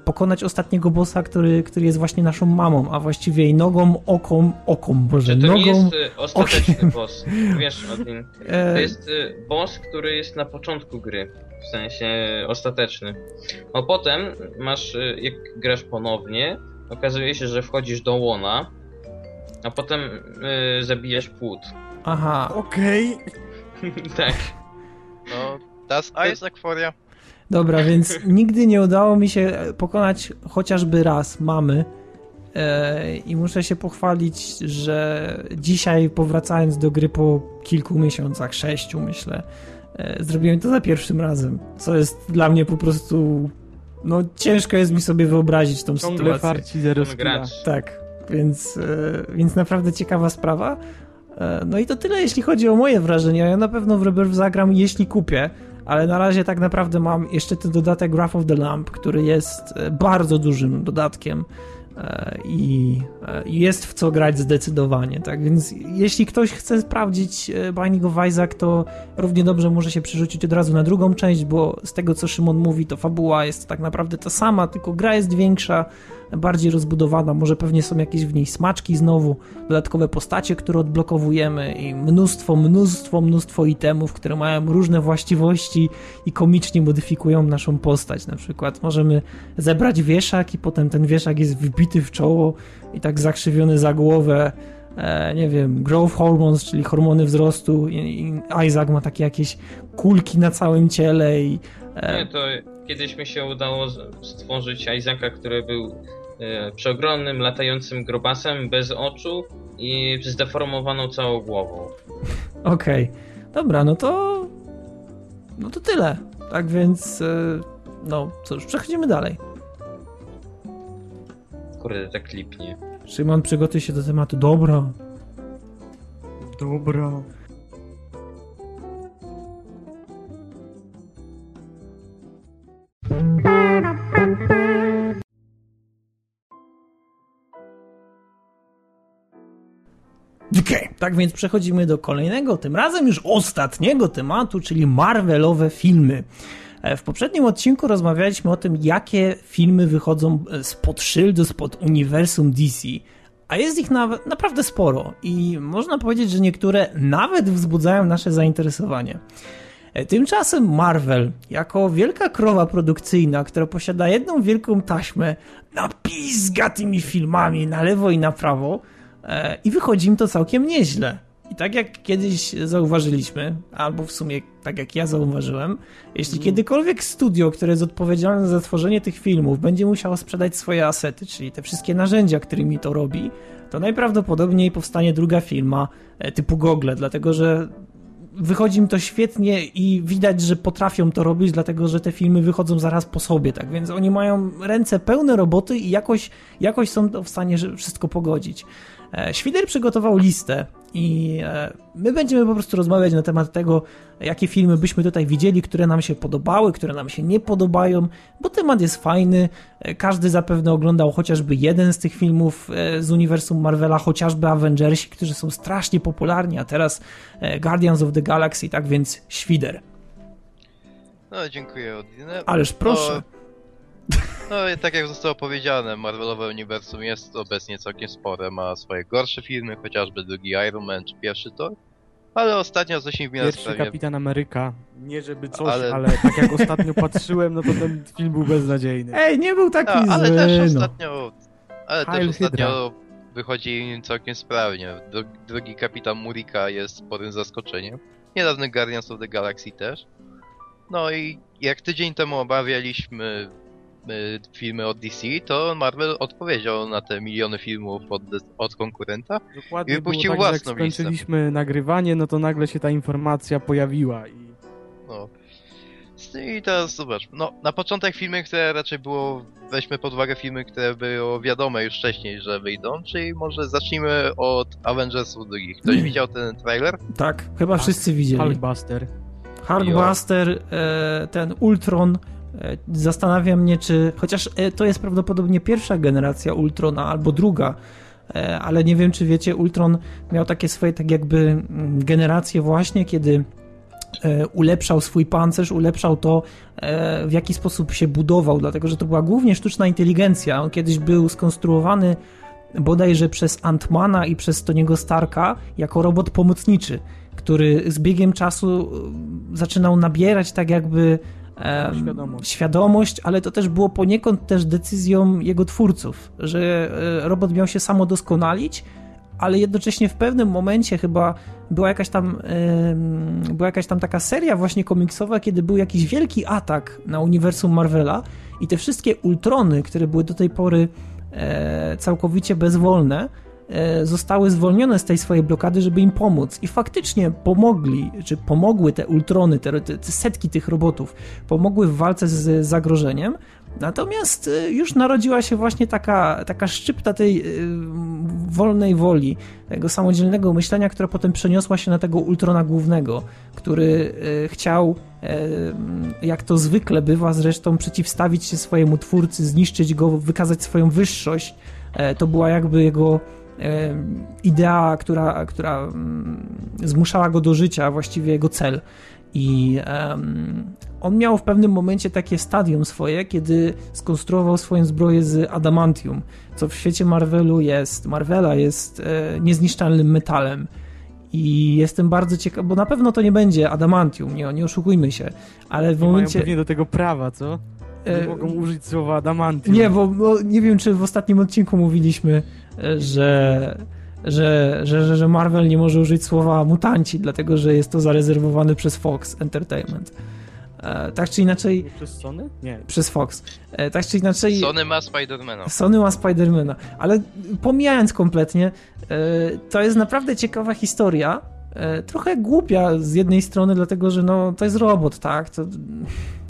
pokonać ostatniego bossa, który, który jest właśnie naszą mamą, a właściwie jej nogą, oką, oką, boże, Że to nogą. nie jest y, ostateczny okiem. boss. Wiesz o tym. e, To jest y, boss, który jest na początku gry. W sensie ostateczny. A potem masz, y, jak grasz ponownie, okazuje się, że wchodzisz do łona, a potem y, zabijasz płód. Aha, Okej. tak. No, das Isaac for you. Dobra, więc nigdy nie udało mi się pokonać chociażby raz mamy. E, I muszę się pochwalić, że dzisiaj powracając do gry po kilku miesiącach, sześciu myślę, e, zrobiłem to za pierwszym razem. Co jest dla mnie po prostu. No, ciężko jest mi sobie wyobrazić tą Ciągle sytuację. farci zero. Tak, więc, e, więc naprawdę ciekawa sprawa. No i to tyle, jeśli chodzi o moje wrażenia. Ja na pewno w Rebirth zagram, jeśli kupię, ale na razie tak naprawdę mam jeszcze ten dodatek Wrath of the Lamp, który jest e, bardzo dużym dodatkiem e, i jest w co grać zdecydowanie, tak? Więc jeśli ktoś chce sprawdzić Binding of Isaac, to równie dobrze może się przerzucić od razu na drugą część, bo z tego co Szymon mówi, to fabuła jest tak naprawdę ta sama, tylko gra jest większa, bardziej rozbudowana, może pewnie są jakieś w niej smaczki znowu, dodatkowe postacie, które odblokowujemy i mnóstwo, mnóstwo, mnóstwo itemów, które mają różne właściwości i komicznie modyfikują naszą postać. Na przykład możemy zebrać wieszak i potem ten wieszak jest wbity w czoło i tak zakrzywiony za głowę e, nie wiem, growth hormones, czyli hormony wzrostu i, Isaac ma takie jakieś kulki na całym ciele i... E... Nie, to kiedyś mi się udało stworzyć Isaaca, który był E, przeogromnym, latającym grobasem bez oczu i zdeformowaną całą głową. Okej. Okay. Dobra, no to... No to tyle. Tak więc... E, no cóż, przechodzimy dalej. Kurde, tak lipnie. Szymon, przygotuj się do tematu. Dobra. Dobra. Okay. Tak więc przechodzimy do kolejnego, tym razem już ostatniego tematu, czyli Marvelowe filmy. E, w poprzednim odcinku rozmawialiśmy o tym, jakie filmy wychodzą e, spod szyldu, spod uniwersum DC. A jest ich na, naprawdę sporo i można powiedzieć, że niektóre nawet wzbudzają nasze zainteresowanie. E, tymczasem Marvel, jako wielka krowa produkcyjna, która posiada jedną wielką taśmę, napizga tymi filmami na lewo i na prawo, E, i wychodzi im to całkiem nieźle. I tak jak kiedyś zauważyliśmy, albo w sumie tak jak ja zauważyłem, jeśli mm. kiedykolwiek studio, które jest odpowiedzialne za tworzenie tych filmów, będzie musiało sprzedać swoje asety, czyli te wszystkie narzędzia, którymi to robi, to najprawdopodobniej powstanie druga firma e, typu Google, dlatego że wychodzi im to świetnie i widać, że potrafią to robić, dlatego że te filmy wychodzą zaraz po sobie, tak więc oni mają ręce pełne roboty i jakoś, jakoś są w stanie wszystko pogodzić. E, Świder przygotował listę i e, my będziemy po prostu rozmawiać na temat tego, jakie filmy byśmy tutaj widzieli, które nam się podobały, które nam się nie podobają, bo temat jest fajny. E, każdy zapewne oglądał chociażby jeden z tych filmów z uniwersum Marvela, chociażby Avengersi, którzy są strasznie popularni, a teraz Guardians of the Galaxy, tak więc Świder. No, dziękuję, Odinę. Ależ proszę. No i tak jak zostało powiedziane, Marvelowe Uniwersum jest obecnie całkiem spore, ma swoje gorsze filmy, chociażby drugi Iron Man czy pierwszy Thor, ale ostatnio coś mi Pierwszy sprawie... Kapitan Ameryka, nie żeby coś, ale... ale... tak jak ostatnio patrzyłem, no to ten film był beznadziejny. Ej, nie był taki no, ale zły, też no. ostatnio, ale Heil też ostatnio Hydra. wychodzi całkiem sprawnie. Drugi Kapitan Murika jest sporym zaskoczeniem. Niedawny Guardians of the Galaxy też. No i jak tydzień temu obawialiśmy filmy od DC, to Marvel odpowiedział na te miliony filmów od, od konkurenta Dokładnie i wypuścił tak, własną jak skończyliśmy listę. nagrywanie, no to nagle się ta informacja pojawiła i... No. I teraz zobacz, no na początek filmy, które raczej było, weźmy pod uwagę filmy, które było wiadome już wcześniej, że wyjdą, czyli może zacznijmy od Avengersów drugich. Ktoś widział ten trailer? Tak, chyba tak. wszyscy widzieli. Hulkbuster. Hulkbuster, e, ten Ultron, E, zastanawia mnie, czy chociaż e, to jest prawdopodobnie pierwsza generacja Ultrona albo druga, e, ale nie wiem, czy wiecie, Ultron miał takie swoje tak jakby mm, generacje właśnie, kiedy ulepszał swój pancerz, ulepszał to, w jaki sposób się budował, dlatego że to była głównie sztuczna inteligencja. On kiedyś był skonstruowany bodajże przez Antmana i przez Toniego Starka jako robot pomocniczy, który z biegiem czasu zaczynał nabierać tak jakby świadomość. świadomość, ale to też było poniekąd też decyzją jego twórców, że e, robot miał się samo doskonalić, ale jednocześnie w pewnym momencie chyba była jakaś tam była jakaś tam taka seria właśnie komiksowa, kiedy był jakiś wielki atak na uniwersum Marvela i te wszystkie Ultrony, które były do tej pory e, całkowicie bezwolne, zostały zwolnione z tej swojej blokady, żeby im pomóc. I faktycznie pomogli, czy pomogły te ultrony, te, te setki tych robotów, pomogły w walce z zagrożeniem. Natomiast y, już narodziła się właśnie taka, taka szczypta tej y, wolnej woli, tego samodzielnego myślenia, która potem przeniosła się na tego Ultrona głównego, który chciał, jak to zwykle bywa zresztą, przeciwstawić się swojemu twórcy, zniszczyć go, wykazać swoją wyższość. E, to była jakby jego idea, która, która zmuszała go do życia, właściwie jego cel. I um, on miał w pewnym momencie takie stadium swoje, kiedy skonstruował swoją zbroję z adamantium, co w świecie Marvelu jest, Marvela jest e, niezniszczalnym metalem. I jestem bardzo ciekaw, bo na pewno to nie będzie adamantium, nie, nie oszukujmy się, ale w nie momencie... Mają do tego prawa, co? Nie e... mogą użyć słowa adamantium. Nie, bo, bo nie wiem, czy w ostatnim odcinku mówiliśmy, że że, że, że Marvel nie może użyć słowa mutanci, dlatego że jest to zarezerwowane przez Fox Entertainment. E, tak czy inaczej. Przez Sony? Nie. Przez Fox. E, tak czy inaczej. Sony ma Spidermana. Sony ma Spidermana. Ale pomijając kompletnie, e, to jest naprawdę ciekawa historia. E, trochę głupia z jednej strony, dlatego że no, to jest robot, tak? To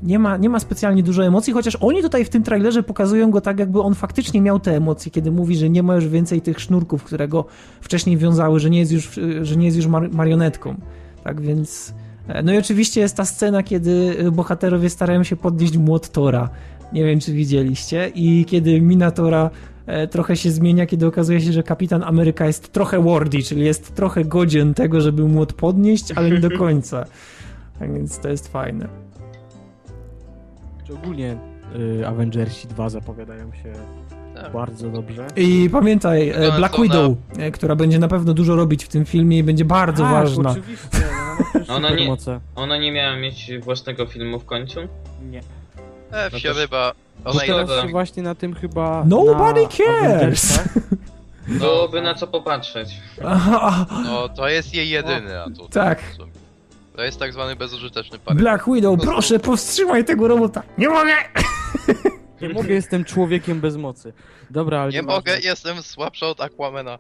nie ma, nie ma specjalnie dużo emocji, chociaż oni tutaj w tym trailerze pokazują go tak, jakby on faktycznie miał te emocje, kiedy mówi, że nie ma już więcej tych sznurków, które go wcześniej wiązały, że nie jest już, że nie jest już mar marionetką. Tak więc. E, no i oczywiście jest ta scena, kiedy bohaterowie starają się podnieść młot Tora. Nie wiem, czy widzieliście. I kiedy Minatora trochę się zmienia, kiedy okazuje się, że kapitan Ameryka jest trochę wordy, czyli jest trochę godzien tego, żeby młot podnieść, ale nie do końca. Tak więc to jest fajne. Czy ogólnie y, Avengersi 2 zapowiadają się tak. bardzo dobrze. I pamiętaj, e, Black Widow, na... E, która będzie na pewno dużo robić w tym filmie i będzie bardzo tak, ważna. oczywiście. No, ona, nie, ona nie miała mieć własnego filmu w końcu? Nie. E, no wsioryba. Ona teraz się właśnie na tym chyba Nobody na cares! Byłoby na co popatrzeć. No, to jest jej jedyny atut. Tak. To jest tak zwany bezużyteczny parę. Black Widow, proszę, powstrzymaj tego robota. Nie mogę! Nie mogę, jestem człowiekiem bez mocy. Dobra, ale... Nie mogę, jestem słabszy od Aquamena.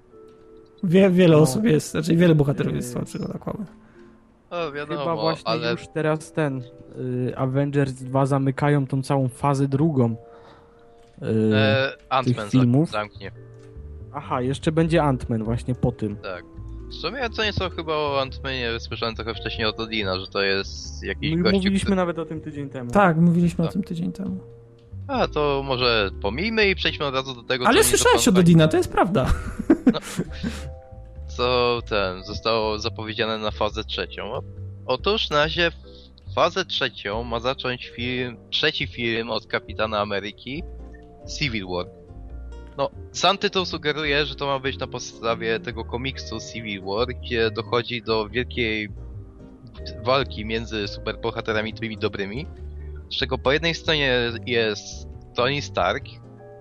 Wie, wiele no. osób jest, znaczy wiele bohaterów jest słabszych od Aquamena. No, wiadomo, Chyba właśnie ale... już teraz ten y, Avengers 2 zamykają tą całą fazę drugą y, e, Ant-Man filmów. zamknie. Aha, jeszcze będzie Ant-Man właśnie po tym. Tak. W sumie ja co nieco chyba o Ant-Manie słyszałem trochę wcześniej od Odina, że to jest jakiś My gościu, Mówiliśmy który... nawet o tym tydzień temu. Tak, mówiliśmy o tym tydzień temu. A, to może pomijmy i przejdźmy od razu do tego, Ale słyszałeś od Odina, to jest prawda. No, co ten, zostało zapowiedziane na fazę trzecią. Otóż na razie fazę trzecią ma zacząć film, trzeci film od Kapitana Ameryki, Civil War. No, sam tytuł sugeruje, że to ma być na podstawie tego komiksu Civil War, gdzie dochodzi do wielkiej walki między superbohaterami tymi dobrymi, z czego po jednej stronie jest Tony Stark,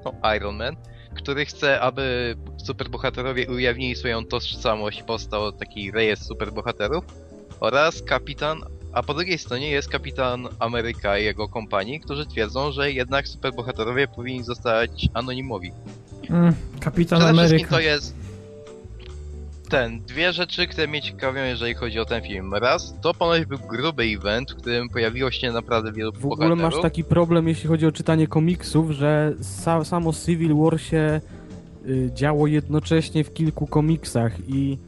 no Iron Man, który chce, aby superbohaterowie ujawnili swoją tożsamość powstał taki rejestr superbohaterów, oraz kapitan, a po drugiej stronie jest kapitan Ameryka i jego kompanii, którzy twierdzą, że jednak superbohaterowie powinni zostać anonimowi. Mm, Kapitan Przede Ameryka. to jest ten, dwie rzeczy, które mnie ciekawią, jeżeli chodzi o ten film. Raz, to ponoć był gruby event, w którym pojawiło się naprawdę wielu W ogóle bohaterów. masz taki problem, jeśli chodzi o czytanie komiksów, że sa samo Civil War się y, działo jednocześnie w kilku komiksach i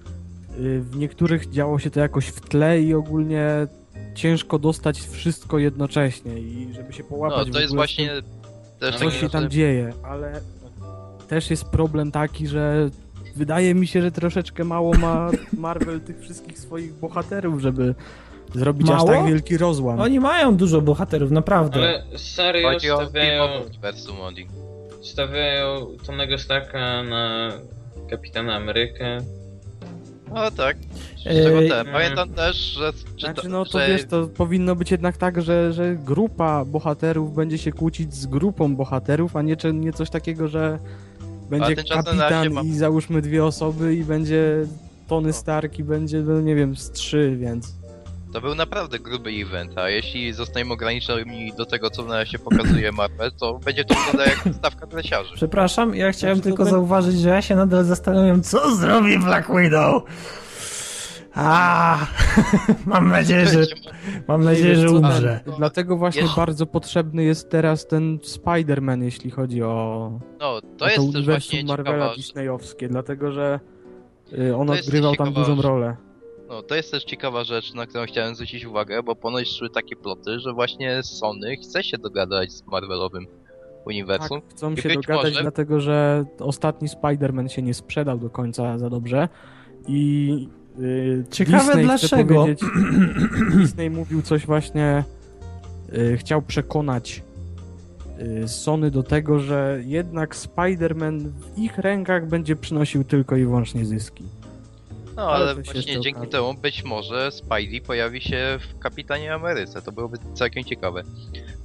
y, w niektórych działo się to jakoś w tle i ogólnie ciężko dostać wszystko jednocześnie i żeby się połapać No, to jest właśnie też co się tam dzieje, ale też jest problem taki, że wydaje mi się, że troszeczkę mało ma Marvel tych wszystkich swoich bohaterów, żeby zrobić mało? aż tak wielki rozłam. Oni mają dużo bohaterów, naprawdę. Ale serio Chodzi stawiają... Stawiają Tonego Starka na Kapitana Amerykę. No tak. Eee, Pamiętam też, że... Znaczy, no to że... wiesz, to powinno być jednak tak, że, że grupa bohaterów będzie się kłócić z grupą bohaterów, a nie, nie coś takiego, że będzie kapitan i załóżmy dwie osoby i będzie Tony Stark i będzie, no nie wiem, z trzy, więc... To był naprawdę gruby event, a jeśli zostaniemy ograniczeni do tego, co na się pokazuje Marvel, to będzie to wyglądać jak stawka dresiarzy. Przepraszam, ja chciałem znaczy, tylko zauważyć, że ja się nadal zastanawiam, co zrobi Black Widow. A, mam nadzieję, że mam nadzieję, że umrze. Dlatego właśnie bardzo potrzebny jest teraz ten Spider-Man, jeśli chodzi o, No, o to jest też uniwersum właśnie Marvela ciekawa, disneyowskie, dlatego że y, on To odgrywał tam ciekawa dużą rzecz. rolę. no, to jest też ciekawa rzecz, na którą chciałem zwrócić uwagę, bo ponoć szły takie ploty, że właśnie Sony chce się dogadać z Marvelowym uniwersum. Tak, chcą I się dogadać, może- dlatego że ostatni Spider-Man się nie sprzedał do końca za dobrze i Ciekawe Disney dlaczego. Disney mówił coś właśnie, y, chciał przekonać y, Sony do tego, że jednak Spider-Man w ich rękach będzie przynosił tylko i wyłącznie zyski. No, Ale ale właśnie dzięki okaże. temu być może Spidey pojawi się w Kapitanie Ameryce. To byłoby całkiem ciekawe.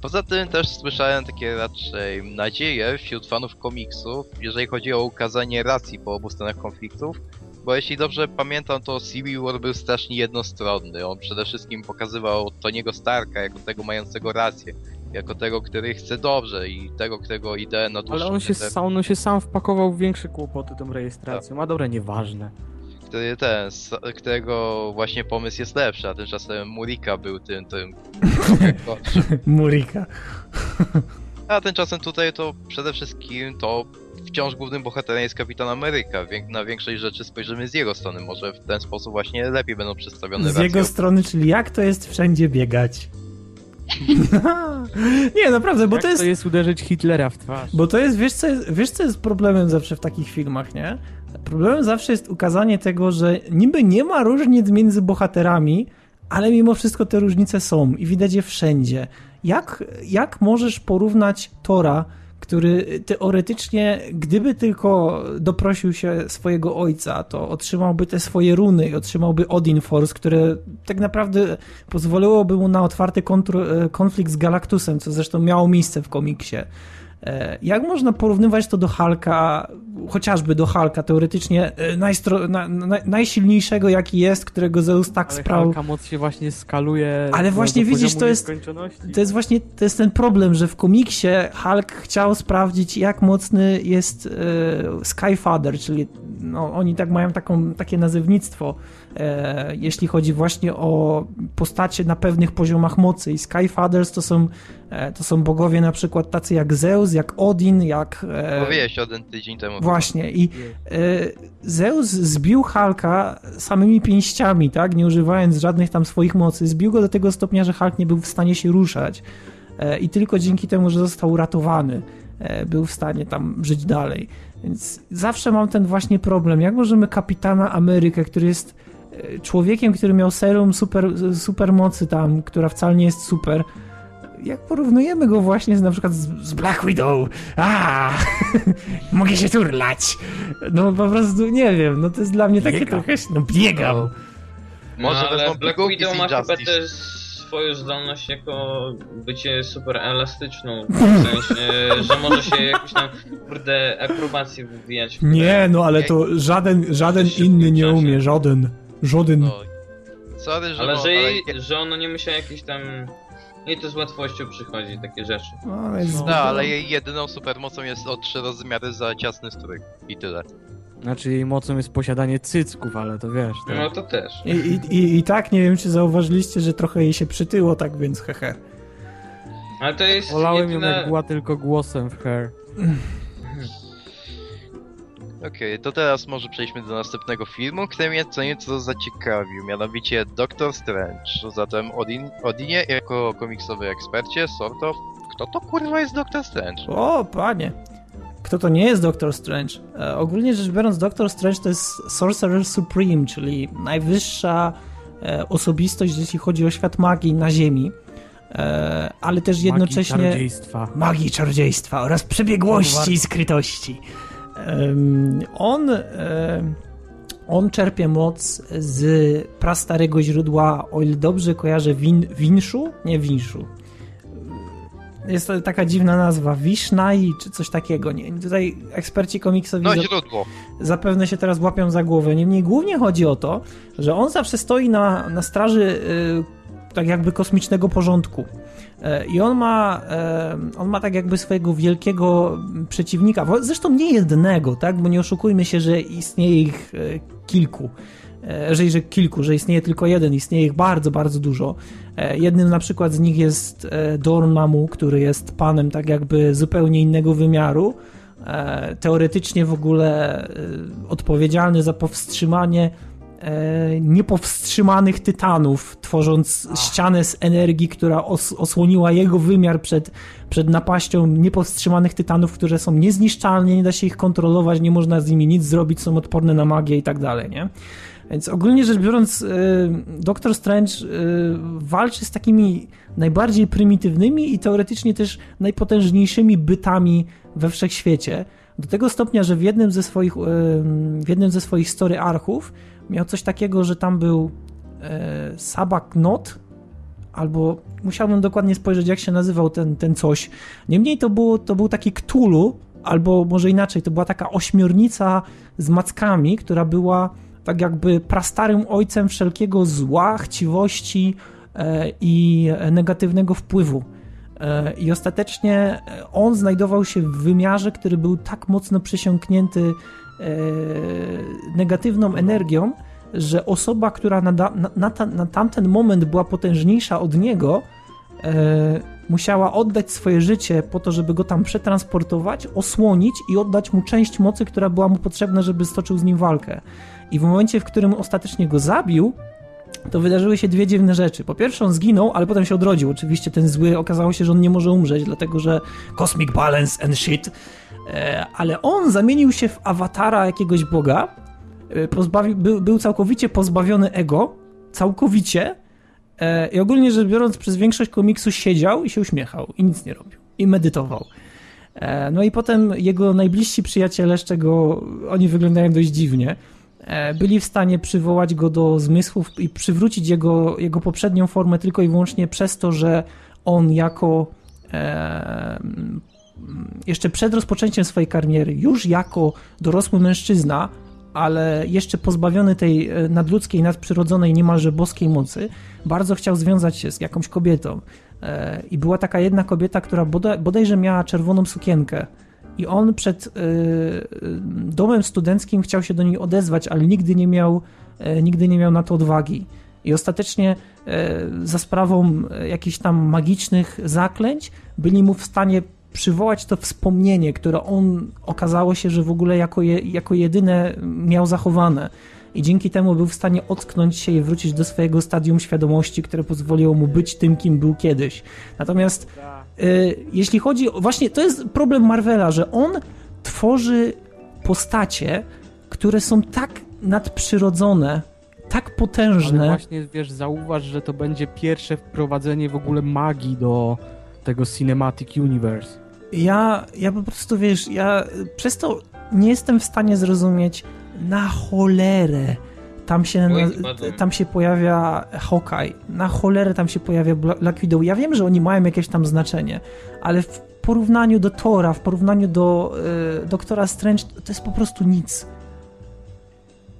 Poza tym też słyszałem takie raczej nadzieje wśród fanów komiksów, jeżeli chodzi o ukazanie racji po obu stronach konfliktów. Bo jeśli dobrze pamiętam, to Civil War był strasznie jednostronny. On przede wszystkim pokazywał Tony'ego Starka jako tego mającego rację. Jako tego, który chce dobrze i tego, którego idee na dłuższą Ale on się, sam, on się sam wpakował w większe kłopoty tą rejestracją, a dobra, nieważne. który ten, którego właśnie pomysł jest lepszy, a tymczasem Murika był tym, tym. Murika. A tymczasem tutaj to przede wszystkim to wciąż głównym bohaterem jest Kapitan Ameryka. Na większość rzeczy spojrzymy z jego strony. Może w ten sposób właśnie lepiej będą przedstawione Z racje. jego strony, czyli jak to jest wszędzie biegać. nie, naprawdę, bo Jak to jest... to jest uderzyć Hitlera w twarz? Bo to jest, wiesz co, jest, wiesz co jest problemem zawsze w takich filmach, nie? Problemem zawsze jest ukazanie tego, że niby nie ma różnic między bohaterami, ale mimo wszystko te różnice są i widać je wszędzie. Jak, jak możesz porównać Tora, który teoretycznie, gdyby tylko doprosił się swojego ojca, to otrzymałby te swoje runy i otrzymałby Odin Force, które tak naprawdę pozwoliłoby mu na otwarty kontr- konflikt z Galactusem, co zresztą miało miejsce w komiksie. E, Jak można porównywać to do Hulka, chociażby do Hulka, teoretycznie e, najstro, na, na, najsilniejszego jaki jest, którego Zeus tak Ale sprał. Hulka moc się właśnie skaluje Ale właśnie widzisz, to jest-. To jest właśnie to jest ten problem, że w komiksie Hulk chciał sprawdzić, jak mocny jest e, Skyfather, czyli no, oni tak mają taką, takie nazewnictwo, jeśli chodzi właśnie o postacie na pewnych poziomach mocy. I Skyfathers to są, e, to są bogowie na przykład tacy jak Zeus, jak Odin, jak... E, Mówiłeś o ten tydzień temu. Właśnie i e, Zeus zbił Hulka samymi pięściami, tak, nie używając żadnych tam swoich mocy. Zbił go do tego stopnia, że Hulk nie był w stanie się ruszać. E, I tylko dzięki temu, że został uratowany, e, był w stanie tam żyć dalej. Więc zawsze mam ten właśnie problem. Jak możemy kapitana Amerykę, który jest e, człowiekiem, który miał serum super, supermocy tam, która wcale nie jest super, jak porównujemy go właśnie z, na przykład z, z Black Widow, a mogę się turlać. No po prostu nie wiem, no to jest dla mnie takie trochę, no biegam. Może no, ale wezmą Black Widow ma chyba też swoją zdolność jako bycie super elastyczną. W sensie, że może się jakoś tam, kurde, akrobację wywijać. Nie, no ale to żaden, żaden inny nie umie, żaden, żaden. No, sorry, że Ale mo- że, jej, ale- że ona nie musiała jakieś tam... Jej to z łatwością przychodzi, takie rzeczy. No, jest No, ale jej jedyną supermocą jest o trzy rozmiary za ciasny strój. I tyle. Znaczy jej mocą jest posiadanie cycków, ale to wiesz. To... No to też. I, i, i, I tak nie wiem, czy zauważyliście, że trochę jej się przytyło, tak więc hehe. Ale to jest Wolałem ją jedyne... jak była tylko głosem w Hair. Okej, to teraz może przejdźmy do następnego filmu, który mnie co nieco zaciekawił, mianowicie Doctor Strange. Zatem Odin, Odinie jako komiksowy ekspercie, sort of, kto to kurwa jest Doctor Strange? O, panie. Kto to nie jest Doctor Strange? E, ogólnie rzecz biorąc, Doctor Strange to jest Sorcerer Supreme, czyli najwyższa e, osobistość, jeśli chodzi o świat magii na Ziemi. E, ale też jednocześnie Magii, czarodziejstwa. magii, czarodziejstwa oraz przebiegłości i skrytości. On, on czerpie moc z prastarego źródła, o ile dobrze kojarzę, win, Winszu? Nie Winszu. Jest to taka dziwna nazwa, Wishnai czy coś takiego. Nie, tutaj eksperci komiksowi No źródło. zapewne się teraz łapią za głowę. Niemniej głównie chodzi o to, że on zawsze stoi na, na straży y, tak jakby kosmicznego porządku. E, I on ma, e, on ma tak jakby swojego wielkiego przeciwnika, zresztą nie jednego, tak? Bo nie oszukujmy się, że istnieje ich e, kilku. Że, że kilku, że istnieje tylko jeden, istnieje ich bardzo, bardzo dużo. Jednym na przykład z nich jest Dormammu, który jest panem tak jakby zupełnie innego wymiaru. Teoretycznie w ogóle odpowiedzialny za powstrzymanie niepowstrzymanych tytanów, tworząc Ach. ścianę z energii, która os osłoniła jego wymiar przed, przed napaścią niepowstrzymanych tytanów, które są niezniszczalne, nie da się ich kontrolować, nie można z nimi nic zrobić, są odporne na magię i tak dalej, nie? Więc ogólnie rzecz biorąc, y, Doctor Strange y, walczy z takimi najbardziej prymitywnymi i teoretycznie też najpotężniejszymi bytami we wszechświecie. Do tego stopnia, że w jednym ze swoich, w jednym ze swoich story archów miał coś takiego, że tam był e, Sabak Not, albo musiałbym dokładnie spojrzeć, jak się nazywał ten, ten coś. Niemniej to, było, to był taki Ktulu, albo może inaczej, to była taka ośmiornica z mackami, która była tak jakby prastarym ojcem wszelkiego zła, chciwości e, i negatywnego wpływu. E, I ostatecznie on znajdował się w wymiarze, który był tak mocno przesiąknięty E, negatywną energią, że osoba, która na, na, na, na tamten moment była potężniejsza od niego, e, musiała oddać swoje życie po to, żeby go tam przetransportować, osłonić i oddać mu część mocy, która była mu potrzebna, żeby stoczył z nim walkę. I w momencie, w którym ostatecznie go zabił, to wydarzyły się dwie dziwne rzeczy. Po pierwsze, on zginął, ale potem się odrodził. Oczywiście ten zły okazało się, że on nie może umrzeć, dlatego że Cosmic Balance and shit. E, ale on zamienił się w awatara jakiegoś boga, e, był, był całkowicie pozbawiony ego, całkowicie e, i ogólnie rzecz biorąc przez większość komiksu siedział i się uśmiechał i nic nie robił i medytował. No i potem jego najbliżsi przyjaciele, z czego oni wyglądają dość dziwnie, byli w stanie przywołać go do zmysłów i przywrócić jego, jego poprzednią formę tylko i wyłącznie przez to, że on jako jeszcze przed rozpoczęciem swojej kariery, już jako dorosły mężczyzna, ale jeszcze pozbawiony tej e, nadludzkiej, nadprzyrodzonej, niemalże boskiej mocy, bardzo chciał związać się z jakąś kobietą. E, I była taka jedna kobieta, która bodaj, bodajże miała czerwoną sukienkę. I on przed e, domem studenckim chciał się do niej odezwać, ale nigdy nie miał, nigdy nie miał na to odwagi. I ostatecznie za sprawą jakichś tam magicznych zaklęć byli mu w stanie przywołać to wspomnienie, które on okazało się, że w ogóle jako, je, jako jedyne miał zachowane. I dzięki temu był w stanie ocknąć się i wrócić do swojego stadium świadomości, które pozwoliło mu być tym, kim był kiedyś. Natomiast y, jeśli chodzi o. Właśnie to jest problem Marvela, że on tworzy postacie, które są tak nadprzyrodzone, tak potężne. Ale właśnie wiesz, zauważ, że to będzie pierwsze wprowadzenie w ogóle magii do tego Cinematic Universe ja, ja po prostu, wiesz, ja przez to nie jestem w stanie zrozumieć na cholerę tam się, tam się pojawia Hawkeye, na cholerę tam się pojawia Black Widow. Ja wiem, że oni mają jakieś tam znaczenie, ale w porównaniu do Tora, w porównaniu do y, Doktora Strange, to jest po prostu nic.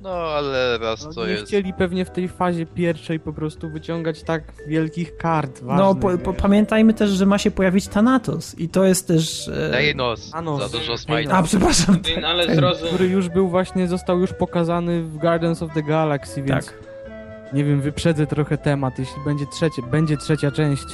No, ale raz no, to nie jest... chcieli pewnie w tej fazie pierwszej po prostu wyciągać tak wielkich kart ważnych, No, po, po, pamiętajmy też, że ma się pojawić Thanatos i to jest też... E... Thanos, Thanos. za dużo smajta. A, przepraszam. ale zrozum... Który już był właśnie, został już pokazany w Guardians of the Galaxy, więc... Tak. Nie wiem, wyprzedzę trochę temat. Jeśli będzie, trzecie, będzie trzecia część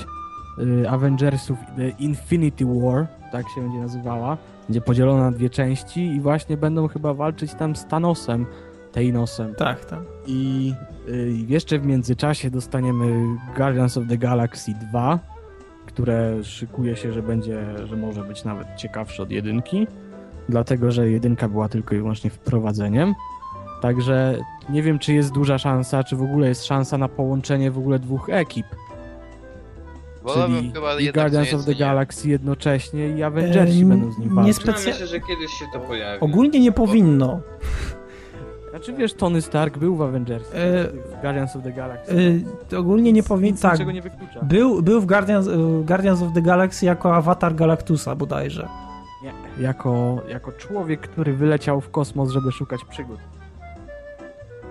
y, Avengersów The Infinity War, tak się będzie nazywała, będzie podzielona na dwie części i właśnie będą chyba walczyć tam z Thanosem Thanosem. Tak, tak. I y, jeszcze w międzyczasie dostaniemy Guardians of the Galaxy 2, które szykuje się, że będzie, że może być nawet ciekawsze od jedynki, dlatego że jedynka była tylko i wyłącznie wprowadzeniem. Także nie wiem, czy jest duża szansa, czy w ogóle jest szansa na połączenie w ogóle dwóch ekip. Czyli i Guardians of the Galaxy jednocześnie i Avengersi eee, będą z nim walczyć. Nie specjalnie, myślę, że kiedyś się to pojawi. Ogólnie nie powinno. Znaczy wiesz, Tony Stark był w Avengers, e, w Guardians of the Galaxy. E, ogólnie nie powinien, tak. Nie wyklucza. Był, był w Guardians, Guardians of the Galaxy jako awatar Galactusa bodajże. Nie, jako, jako człowiek, który wyleciał w kosmos, żeby szukać przygód.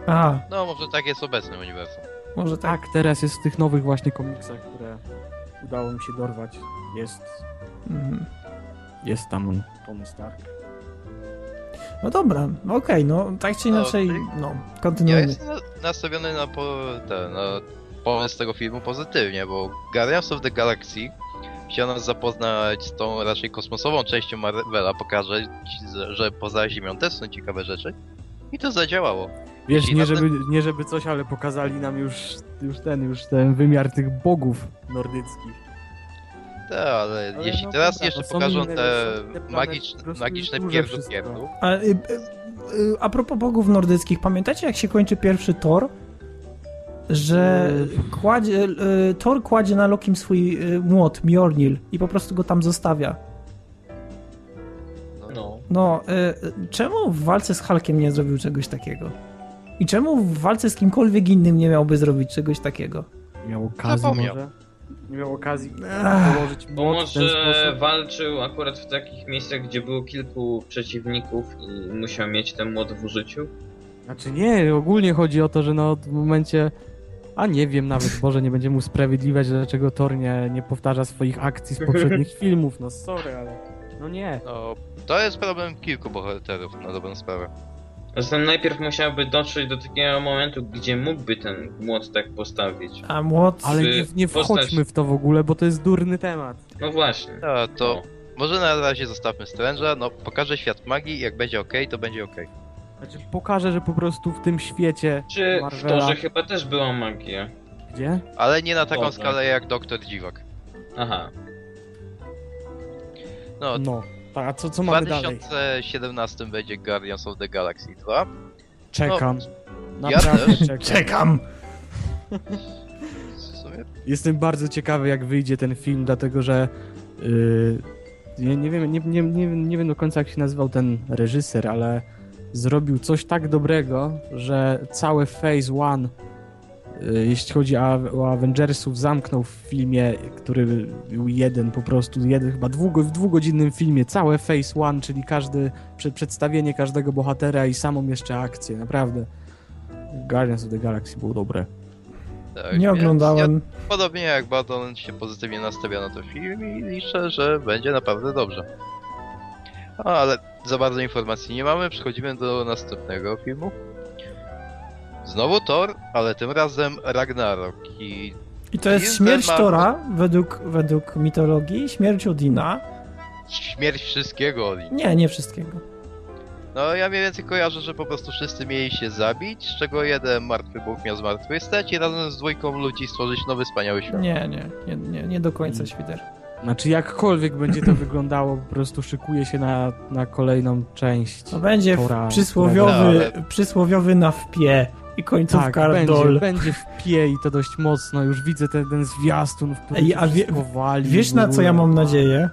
A. No, może tak jest obecny uniwersum. Może tak. tak, teraz jest w tych nowych właśnie komiksach, które udało mi się dorwać. Jest, Mhm. jest tam Tony Stark. No dobra, okej, no tak czy No, inaczej, no, Ja kontynuujmy. jestem na- nastawiony na, po, ten, na pomysł tego filmu pozytywnie, bo Guardians of the Galaxy chciał nas zapoznać z tą raczej kosmosową częścią Marvela, pokazać, że- poza Ziemią też są ciekawe rzeczy. I to zadziałało. Wiesz, nie żeby, nie żeby coś, ale pokazali nam już, już ten, już ten wymiar tych bogów nordyckich. Tak, ale, Ale jeśli no teraz dobra, jeszcze no pokażą inne, te magiczne, prostu magiczne pierdu pierdu, A, y, y, y, a propos bogów nordyckich, pamiętacie jak się kończy pierwszy Thor? Że kładzie, Thor kładzie na Lokim swój młot, Mjolnir i po prostu go tam zostawia. No. No, y, czemu w walce z Hulkiem nie zrobił czegoś takiego? I czemu w walce z kimkolwiek innym nie miałby zrobić czegoś takiego? Miał Zapomniał. może? Nie miał okazji położyć Bo młot ten może walczył akurat w takich miejscach, gdzie było kilku przeciwników i musiał mieć ten młot w użyciu. Znaczy nie, ogólnie chodzi o to, że no w momencie... A nie wiem nawet, Boże, nie będziemy usprawiedliwiać, dlaczego Thor nie, nie powtarza swoich akcji z poprzednich filmów, no sorry, ale... No nie. no to jest problem kilku bohaterów na dobrą sprawę. Zatem najpierw musiałby dotrzeć do takiego momentu, gdzie mógłby ten młot tak postawić. A młot... Ale nie, nie postać- wchodźmy w to w ogóle, bo to jest durny temat. No właśnie. No to No. może na razie zostawmy Strange'a, no pokaże świat magii, jak będzie ok, to będzie ok. Znaczy pokażę, że po prostu w tym świecie Czy w Marvela... Torze chyba też była magia? Gdzie? Ale nie na taką Dobra. skalę jak Doktor Dziwak. Aha. No, No. Tak, a co, co w mamy dalej? 2017 będzie Guardians of the Galaxy 2. Czekam. ja Naprawdę też. czekam. Czekam! W Jestem bardzo ciekawy, jak wyjdzie ten film, dlatego że yy, nie, nie, wiem, nie, nie, nie, nie wiem do końca, jak się nazywał ten reżyser, ale zrobił coś tak dobrego, że całe Phase One, jeśli chodzi o, Avengersów, zamknął w filmie, który był jeden po prostu, jeden, chyba dwugo, w dwugodzinnym filmie, całe Phase One, czyli każdy, prze, przedstawienie każdego bohatera i samą jeszcze akcję, naprawdę. Guardians of the Galaxy było dobre. tak, Nie oglądałem. Ja, podobnie jak Badon się pozytywnie nastawia na ten film i liczę, że będzie naprawdę dobrze. A, ale za bardzo informacji nie mamy, przechodzimy do następnego filmu. Znowu Thor, ale tym razem Ragnarok i I to jest śmierć Tora, według, według mitologii, śmierć Odina. śmierć wszystkiego Odin. Nie, nie wszystkiego. No ja mniej więcej kojarzę, że po prostu wszyscy mieli się zabić, z czego jeden martwy bóg miał zmartwychwstać i razem z dwójką ludzi stworzyć nowy wspaniały świat. Nie, nie, nie, nie, nie do końca świder. Znaczy jakkolwiek będzie to wyglądało, po prostu szykuje się na, na kolejną część. To będzie Tora, przysłowiowy, ale- przysłowiowy na wpie i końcówka tak, będzie, dol. będzie w pie i to dość mocno. Już widzę ten, ten zwiastun, w którym Ej, się a wie- wszystko wali. Wiesz w na co ja mam nadzieję?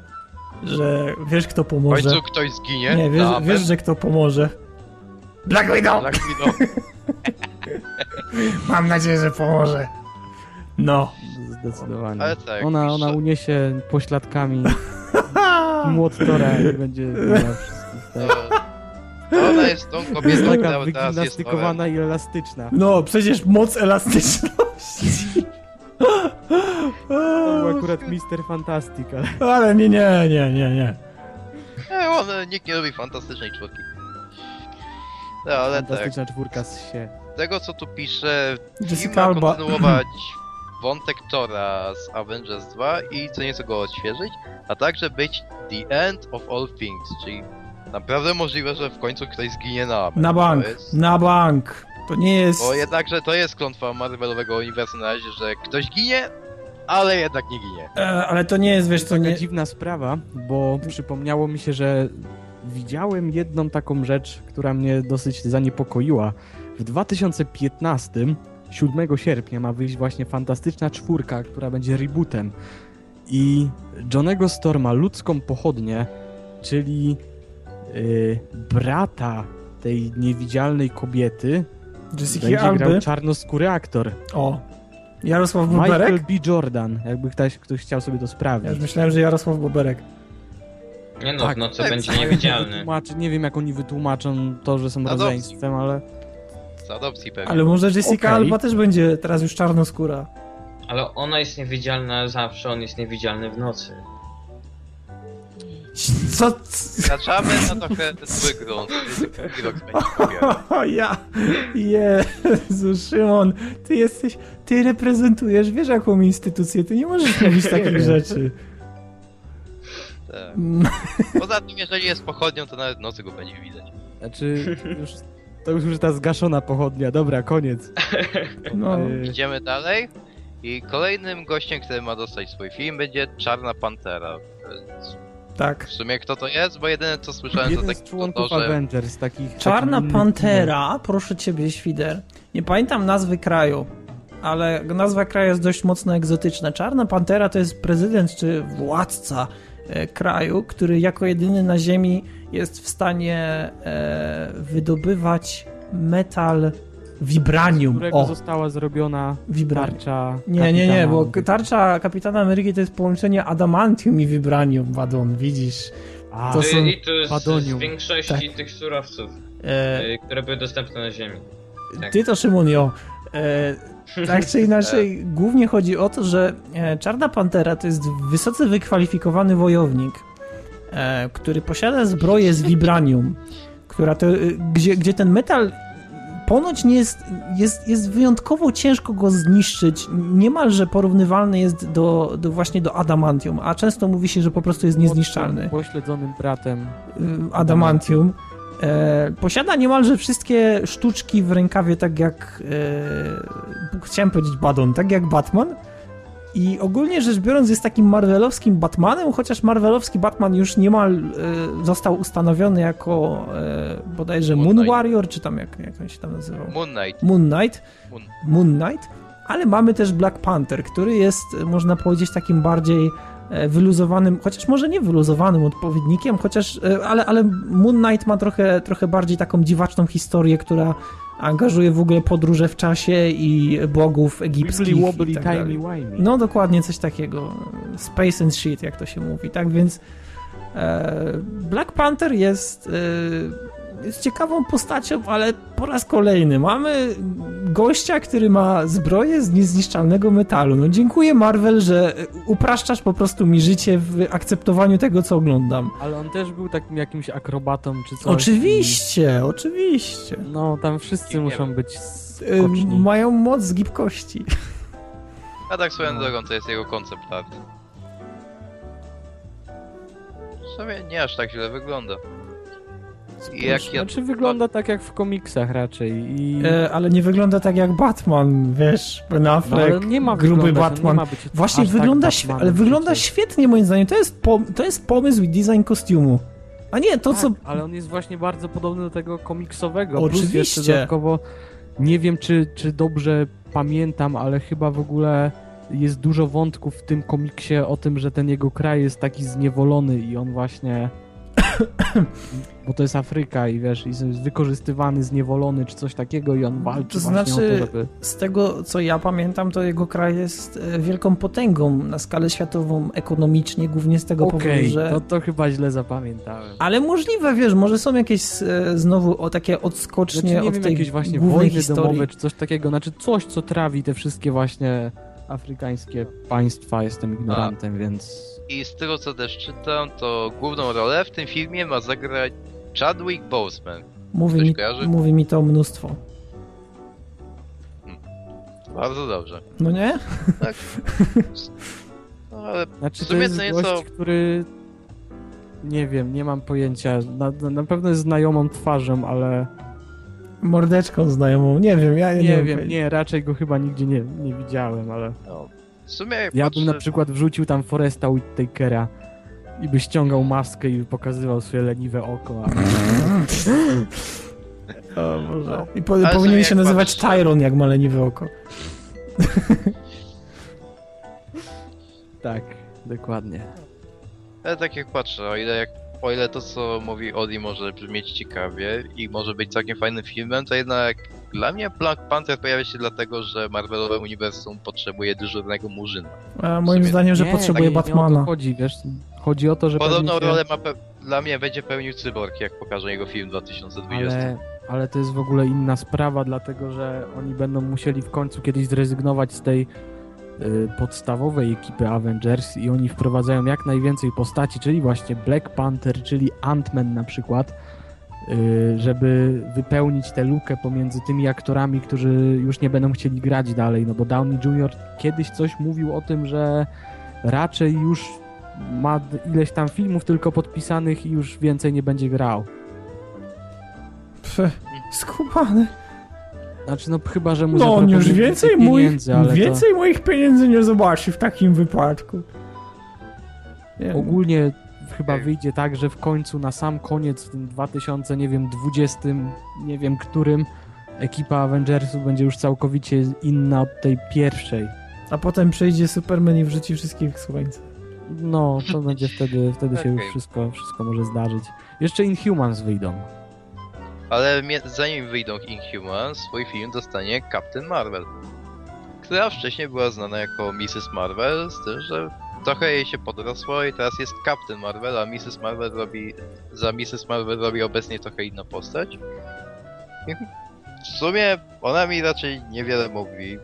Że wiesz kto W pomoże. końcu ktoś zginie. Nie, wiesz, wiesz że kto pomoże. Black Widow! Black Widow. Mam nadzieję, że pomoże. No. Zdecydowanie. Ale tak, Ona, ona uniesie pośladkami młot Tora i będzie wszystkich. Tak. No, ona jest tą Jest kobietą, która taka teraz jest i elastyczna. No, przecież moc elastyczności. To był akurat Mister Fantastic, ale... Ale nie, nie, nie, nie, nie. Nie, on, nikt nie lubi fantastycznej czwórki. No, ale tak, Fantastyczna czwórka z się. z tego co tu pisze, film Jessica ma Alba. kontynuować wątek Tora z Avengers 2 i co nieco go odświeżyć, a także być the end of all things, czyli naprawdę możliwe, że w końcu ktoś zginie na amen. Na bank, To jest, na bank. To nie jest... bo jednakże to jest klątwa Marvelowego uniwersum na razie, że ktoś ginie, ale jednak nie ginie. E, ale to nie jest, wiesz, to taka nie... dziwna sprawa, bo przypomniało mi się, że widziałem jedną taką rzecz, która mnie dosyć zaniepokoiła. W 2015, 7 sierpnia, ma wyjść właśnie fantastyczna czwórka, która będzie rebootem. I Johnego Storma, ludzką pochodnię, czyli yy, brata tej niewidzialnej kobiety, Jessica będzie Alby. grał czarnoskóry aktor. O. Jarosław Michael Boberek? B. Jordan, jakby ktoś, ktoś chciał sobie to Ja sprawdzić. już myślałem, że Jarosław Boberek. Nie no, Tak, no co tak, będzie tak. niewidzialny. Nie wiem, jak oni wytłumaczą to, że są Adopcji. rodzeństwem, ale Z adopcji pewnie. Ale może Jessica Okej. Alba też będzie teraz już czarnoskóra. Ale ona jest niewidzialna zawsze, on jest niewidzialny w nocy. Co? Zaczamy na trochę zły grunt. O ja, Jezu, Szymon, ty jesteś, ty reprezentujesz, wiesz jaką instytucję, ty nie możesz mówić takich rzeczy. Tak. Mm, Poza tym, jeżeli jest pochodnią, to nawet nocy go będzie widać. Znaczy, już, to już ta zgaszona pochodnia, dobra, koniec. No, Y, Idziemy dalej. I kolejnym gościem, który ma dostać swój film, będzie Czarna Pantera. Tak. W sumie kto to jest? Bo jedyne co słyszałem to jeden tak z to, członków to, że Avengers, takich... Czarna takich Pantera, proszę ciebie, Świder. Nie pamiętam nazwy kraju, ale nazwa kraju jest dość mocno egzotyczna. Czarna Pantera to jest prezydent czy władca e, kraju, który jako jedyny na Ziemi jest w stanie e, wydobywać metal vibranium. którego O, została zrobiona vibranium. tarcza Nie, nie, nie, bo tarcza Kapitana Ameryki to jest połączenie adamantium i vibranium, Wadon, widzisz. A, To To są- I to jest Badonium. z większości tych surowców, E, y, które były dostępne na Ziemi. tak. Ty to Szymon, jo. E, tak czy inaczej, głównie chodzi o to, że e, Czarna Pantera to jest wysoce wykwalifikowany wojownik, e, który posiada zbroję z vibranium, która to, e, gdzie, gdzie ten metal ponoć nie jest, jest, jest wyjątkowo ciężko go zniszczyć, niemalże porównywalny jest do, do właśnie do adamantium, a często mówi się, że po prostu jest niezniszczalny. Pośledzonym bratem. Y, adamantium. E, posiada niemalże wszystkie sztuczki w rękawie, tak jak e, chciałem powiedzieć Badon, tak jak Batman. I ogólnie rzecz biorąc jest takim marvelowskim Batmanem, chociaż marvelowski Batman już niemal e, został ustanowiony jako e, bodajże Moon Moon. Warrior, czy tam jak, jak on się tam nazywał? Moon Knight. Moon Knight. Moon. Moon Knight, ale mamy też Black Panther, który jest, e, można powiedzieć, takim bardziej wyluzowanym, chociaż może nie wyluzowanym odpowiednikiem, chociaż, ale, ale Moon Knight ma trochę, trochę bardziej taką dziwaczną historię, która angażuje w ogóle podróże w czasie i bogów egipskich Wibbly wobbly tak timey dalej. wimey. No dokładnie coś takiego. Space and shit, jak to się mówi, tak więc e, Black Panther jest, e, jest ciekawą postacią, ale po raz kolejny mamy gościa, który ma zbroję z niezniszczalnego metalu. No dziękuję Marvel, że upraszczasz po prostu mi życie w akceptowaniu tego, co oglądam. Ale on też był takim jakimś akrobatą czy coś. Oczywiście, oczywiście. I, no, tam wszyscy muszą być E, skoczni. mają moc z gibkości. A tak swoją No. drogą to jest jego koncept art. W sumie nie aż tak źle wygląda. Jak ja... Znaczy wygląda tak jak w komiksach raczej i... E, ale nie wygląda tak jak Batman, wiesz, Ben no, Affleck, ale nie ma gruby Batman. Nie ma być Właśnie tak wygląda, Batmanem ale wygląda przecież. świetnie moim zdaniem. To jest, to jest pomysł i design kostiumu. A nie, to tak, co... ale on jest właśnie bardzo podobny do tego komiksowego. Oczywiście. Plus jeszcze dodatkowo, nie wiem czy, czy dobrze pamiętam, ale chyba w ogóle jest dużo wątków w tym komiksie o tym, że ten jego kraj jest taki zniewolony i on właśnie... Bo to jest Afryka i wiesz, i jest wykorzystywany, zniewolony czy coś takiego i on walczy To znaczy- o to, żeby... Z tego, co ja pamiętam, to jego kraj jest e, wielką potęgą na skalę światową, ekonomicznie, głównie z tego Okej, powodu, że... to, to chyba źle zapamiętałem. Ale możliwe, wiesz, może są jakieś e, znowu o takie odskocznie Znaczy, nie od wiem, tej jakieś właśnie wojny historii. domowe czy coś takiego, znaczy coś, co trawi te wszystkie właśnie afrykańskie państwa, jestem ignorantem, więc... I z tego co też czytam, to główną rolę w tym filmie ma zagrać Chadwick Boseman. Mówi mi, kojarzy? mówi mi to mnóstwo. Bardzo dobrze. No nie? Tak. No ale Znaczy W to sumie jest to gość, który... Nie wiem, nie mam pojęcia, na, na- pewno jest znajomą twarzą, ale Mordeczką znajomą, nie wiem, ja nie, mam wiem, nie, raczej go chyba nigdzie nie, nie widziałem, ale... no, w sumie jak Ja patrzę, bym na przykład wrzucił tam Foresta Whitakera i by ściągał maskę i pokazywał swoje leniwe oko, a... O Boże. No. I po, powinien się nazywać patrzę- Tyron, jak ma leniwe oko. tak, dokładnie. Ale tak jak patrzę, o ile, jak, o ile to co mówi Odi może brzmieć ciekawie i może być całkiem fajnym filmem, to jednak dla mnie Black Panther pojawia się dlatego, że Marvelowe uniwersum potrzebuje dyżurnego murzyna. A moim sumie- zdaniem, że Nie, potrzebuje tak Nie o Batmana. to chodzi, wiesz, chodzi o to, że Podobną pewnie rolę ma pe- dla mnie będzie pełnił Cyborg, jak pokaże jego film 2020. Ale, ale to jest w ogóle inna sprawa, dlatego że oni będą musieli w końcu kiedyś zrezygnować z tej y, podstawowej ekipy Avengers i oni wprowadzają jak najwięcej postaci, czyli właśnie Black Panther, czyli Ant-Man na przykład, y, żeby wypełnić tę lukę pomiędzy tymi aktorami, którzy już nie będą chcieli grać dalej, no bo Downey Jr. kiedyś coś mówił o tym, że raczej już ma ileś tam filmów tylko podpisanych i już więcej nie będzie grał. Pff, skubany. Znaczy, no chyba, że mu No on już więcej moich, więcej moich pieniędzy nie zobaczy w takim wypadku. Nie to ogólnie chyba wyjdzie tak, że w końcu na sam koniec w tym 2000, nie wiem, 20, nie wiem którym ekipa Avengersu będzie już całkowicie inna od tej pierwszej. A potem przejdzie Superman i wrzuci wszystkich w słońce. No, to będzie wtedy, wtedy się już Okej. wszystko, wszystko może zdarzyć. Jeszcze Inhumans wyjdą. Ale zanim wyjdą Inhumans, swój film dostanie Captain Marvel. Która wcześniej była znana jako Mrs. Marvel, z tym, że trochę jej się podrosło i teraz jest Captain Marvel, a Mrs. Marvel robi... Za Mrs. Marvel robi obecnie trochę inną postać. W sumie ona mi raczej niewiele mówi.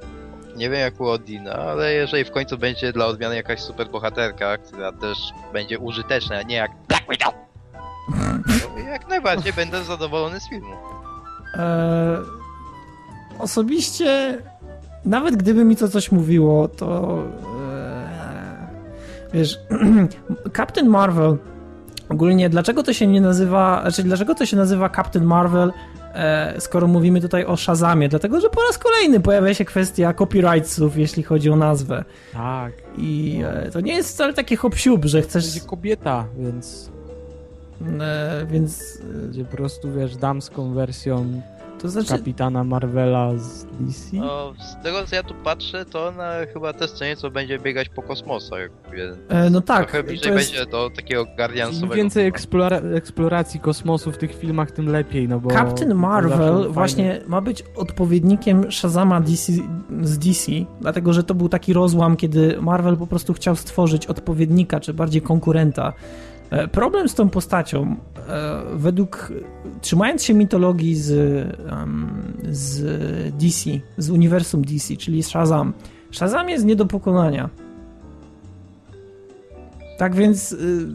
Nie wiem jak u Odina, ale jeżeli w końcu będzie dla odmiany jakaś super bohaterka, która też będzie użyteczna, a nie jak Black Widow, jak najbardziej będę zadowolony z filmu. Eee, osobiście, nawet gdyby mi to coś mówiło, to wiesz, Captain Marvel ogólnie, dlaczego to się nie nazywa, znaczy dlaczego to się nazywa Captain Marvel, e, skoro mówimy tutaj o Shazamie? Dlatego, że po raz kolejny pojawia się kwestia copyrightsów, jeśli chodzi o nazwę. Tak. I e, to nie jest wcale takie hop że chcesz, Będzie kobieta, więc e, więc będzie po prostu, wiesz, damską wersją to znaczy, kapitana Marvela z DC. No, z tego co ja tu patrzę, to ona chyba też co nieco będzie biegać po kosmosach, e, no tak, trochę to bliżej jest... będzie do takiego Im guardiansowego. więcej filmu. eksplora- eksploracji kosmosu w tych filmach, tym lepiej, no bo... Captain Marvel właśnie ma być odpowiednikiem Shazama DC, z DC, dlatego że to był taki rozłam, kiedy Marvel po prostu chciał stworzyć odpowiednika, czy bardziej konkurenta. E, Problem z tą postacią, e, według, trzymając się mitologii z, z DC, z uniwersum DC, czyli Shazam, Shazam jest nie do pokonania. Tak więc y,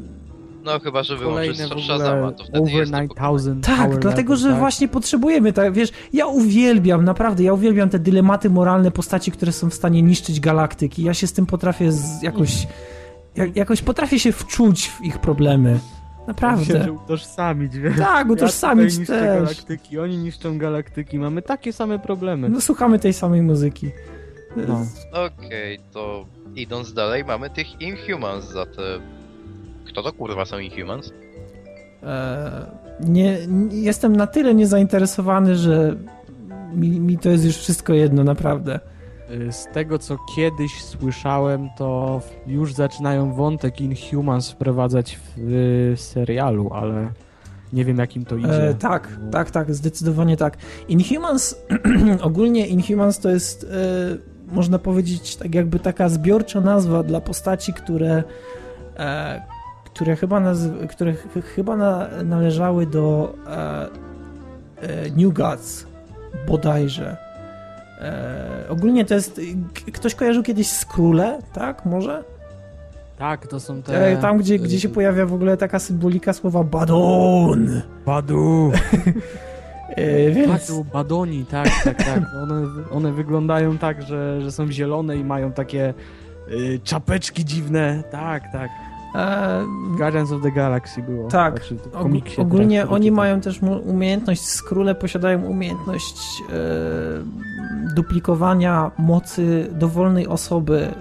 No chyba, że Kolejne wyłączyć w Shazama, to wtedy over jest to 9000 Tak, dlatego level, że tak? właśnie potrzebujemy, tak, wiesz, ja uwielbiam, naprawdę, ja uwielbiam te dylematy moralne postaci, które są w stanie niszczyć galaktyki. Ja się z tym potrafię z, jakoś, jak, jakoś potrafię się wczuć w ich problemy. Się, Naprawdę. że utożsamić, wiesz. Tak, Ja utożsamić niszczę też. galaktyki, oni niszczą galaktyki, mamy takie same problemy. No słuchamy tej samej muzyki. No. Okej, to idąc dalej, mamy tych Inhumans za te... Kto to kurwa są Inhumans? E, nie, nie, jestem na tyle niezainteresowany, że mi, mi to jest już wszystko jedno, naprawdę. Y, Z tego, co kiedyś słyszałem, to już zaczynają wątek Inhumans wprowadzać w y, serialu, ale nie wiem, jakim to idzie. E, tak, tak, tak, zdecydowanie tak. Inhumans, ogólnie Inhumans to jest, e, można powiedzieć, tak jakby taka zbiorcza nazwa dla postaci, które, e, które chyba, nazy- które ch- chyba na, należały do e, e, New Gods, bodajże. E, ogólnie to jest, ktoś kojarzył kiedyś Skróle, tak, może? Tak, to są te... E, tam, gdzie, gdzie się pojawia w ogóle taka symbolika słowa Badon. Badu! E, więc... Badu, badoni, tak, tak, tak. One, one wyglądają tak, że, że są zielone i mają takie y, czapeczki dziwne. Tak, tak. E, Guardians of the Galaxy było. Tak. Znaczy, komiksie ogólnie oni mają też umiejętność, skróle posiadają umiejętność e, duplikowania mocy dowolnej osoby, e,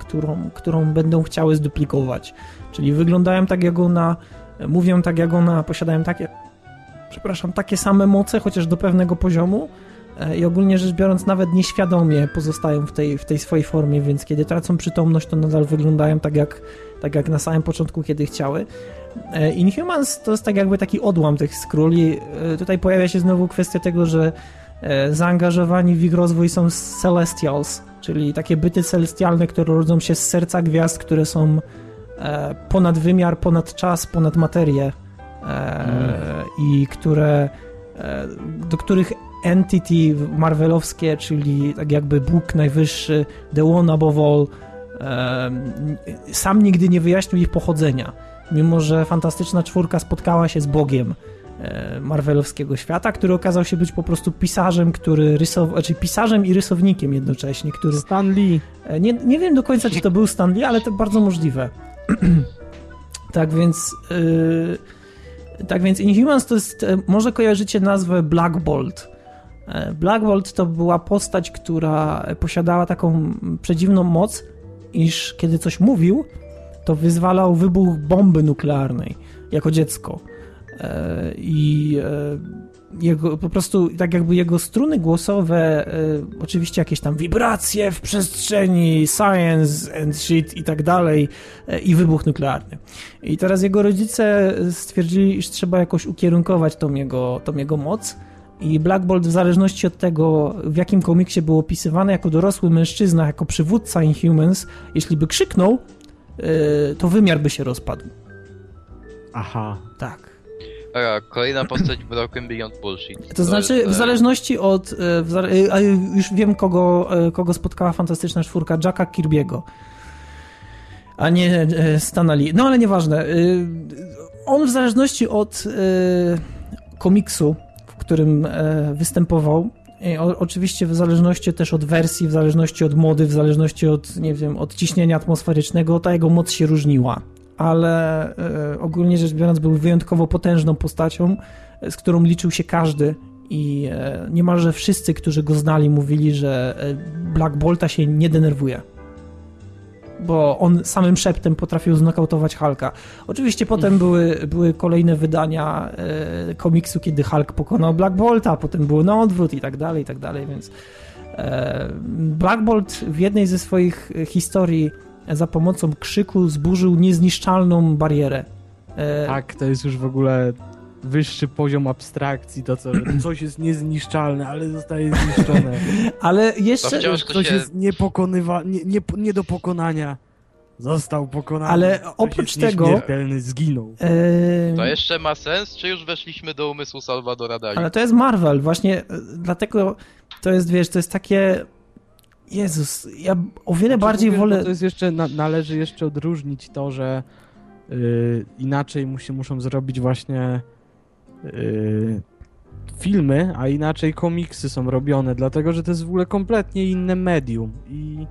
którą, którą będą chciały zduplikować. Czyli wyglądają tak jak ona, mówią tak jak ona, posiadają takie, przepraszam, takie same moce, chociaż do pewnego poziomu. e, I ogólnie rzecz biorąc, nawet nieświadomie pozostają w tej, w tej swojej formie, więc kiedy tracą przytomność, to nadal wyglądają tak jak, tak jak na samym początku, kiedy chciały. E, Inhumans to jest tak jakby taki odłam tych skróli. E, Tutaj pojawia się znowu kwestia tego, że e, zaangażowani w ich rozwój są Celestials, czyli takie byty celestialne, które rodzą się z serca gwiazd, które są ponad wymiar, ponad czas, ponad materię e, i które, do których entity marvelowskie, czyli tak jakby Bóg najwyższy, the one above all, sam nigdy nie wyjaśnił ich pochodzenia. Mimo, że fantastyczna czwórka spotkała się z Bogiem e, marvelowskiego świata, który okazał się być po prostu pisarzem, który rysował, znaczy pisarzem i rysownikiem jednocześnie, który... Stan Lee. E, nie, nie wiem do końca, czy to był Stan Lee, ale to bardzo możliwe. tak więc... Yy... Tak więc Inhumans to jest, e, może kojarzycie nazwę Black Bolt. Black Bolt to była postać, która posiadała taką przedziwną moc, iż kiedy coś mówił, to wyzwalał wybuch bomby nuklearnej jako dziecko. E, I e, jego, po prostu tak jakby jego struny głosowe, e, oczywiście jakieś tam wibracje w przestrzeni, science and shit i tak dalej, i wybuch nuklearny. I teraz jego rodzice stwierdzili, iż trzeba jakoś ukierunkować tą jego, tą jego moc. I Black Bolt w zależności od tego, w jakim komiksie był opisywany jako dorosły mężczyzna, jako przywódca Inhumans, jeśli by krzyknął, Y, to wymiar by się rozpadł. Aha. Tak. A, kolejna postać Broken Beyond Bullshit. To, to znaczy, jest, w e, zależności od. E, w zale... E, już wiem, kogo, kogo spotkała fantastyczna czwórka Jacka Kirby'ego. A nie Stanali. No ale nieważne. On w zależności od komiksu, którym występował, o, oczywiście w zależności też od wersji, w zależności od mody, w zależności od, nie wiem, od ciśnienia atmosferycznego, ta jego moc się różniła. Ale e, ogólnie rzecz biorąc był wyjątkowo potężną postacią, e, z którą liczył się każdy. I e, niemalże wszyscy, którzy go znali, mówili, że e, Black Bolta się nie denerwuje bo on samym szeptem potrafił znokautować Hulka. Oczywiście potem mm. były, były kolejne wydania e, komiksu, kiedy Hulk pokonał Black Bolta, potem było na odwrót i tak dalej, i tak dalej, więc e, Black Bolt w jednej ze swoich historii za pomocą krzyku zburzył niezniszczalną barierę. E, tak, to jest już w ogóle wyższy poziom abstrakcji, to co coś jest niezniszczalne, ale zostaje zniszczone. ale jeszcze... Ktoś się... jest niepokonywa... nie, nie, nie do pokonania. Został pokonany. Ale oprócz tego. zginął. To jeszcze ma sens, czy już weszliśmy do umysłu Salvadora Dali? Ale to jest Marvel, właśnie e, dlatego to jest, wiesz, to jest takie. Jezus, ja o wiele znaczy, bardziej mówię, wolę. To jest jeszcze, na, należy jeszcze odróżnić to, że yy, inaczej musi, muszą zrobić właśnie yy, filmy, a inaczej komiksy są robione, dlatego że to jest w ogóle kompletnie inne medium i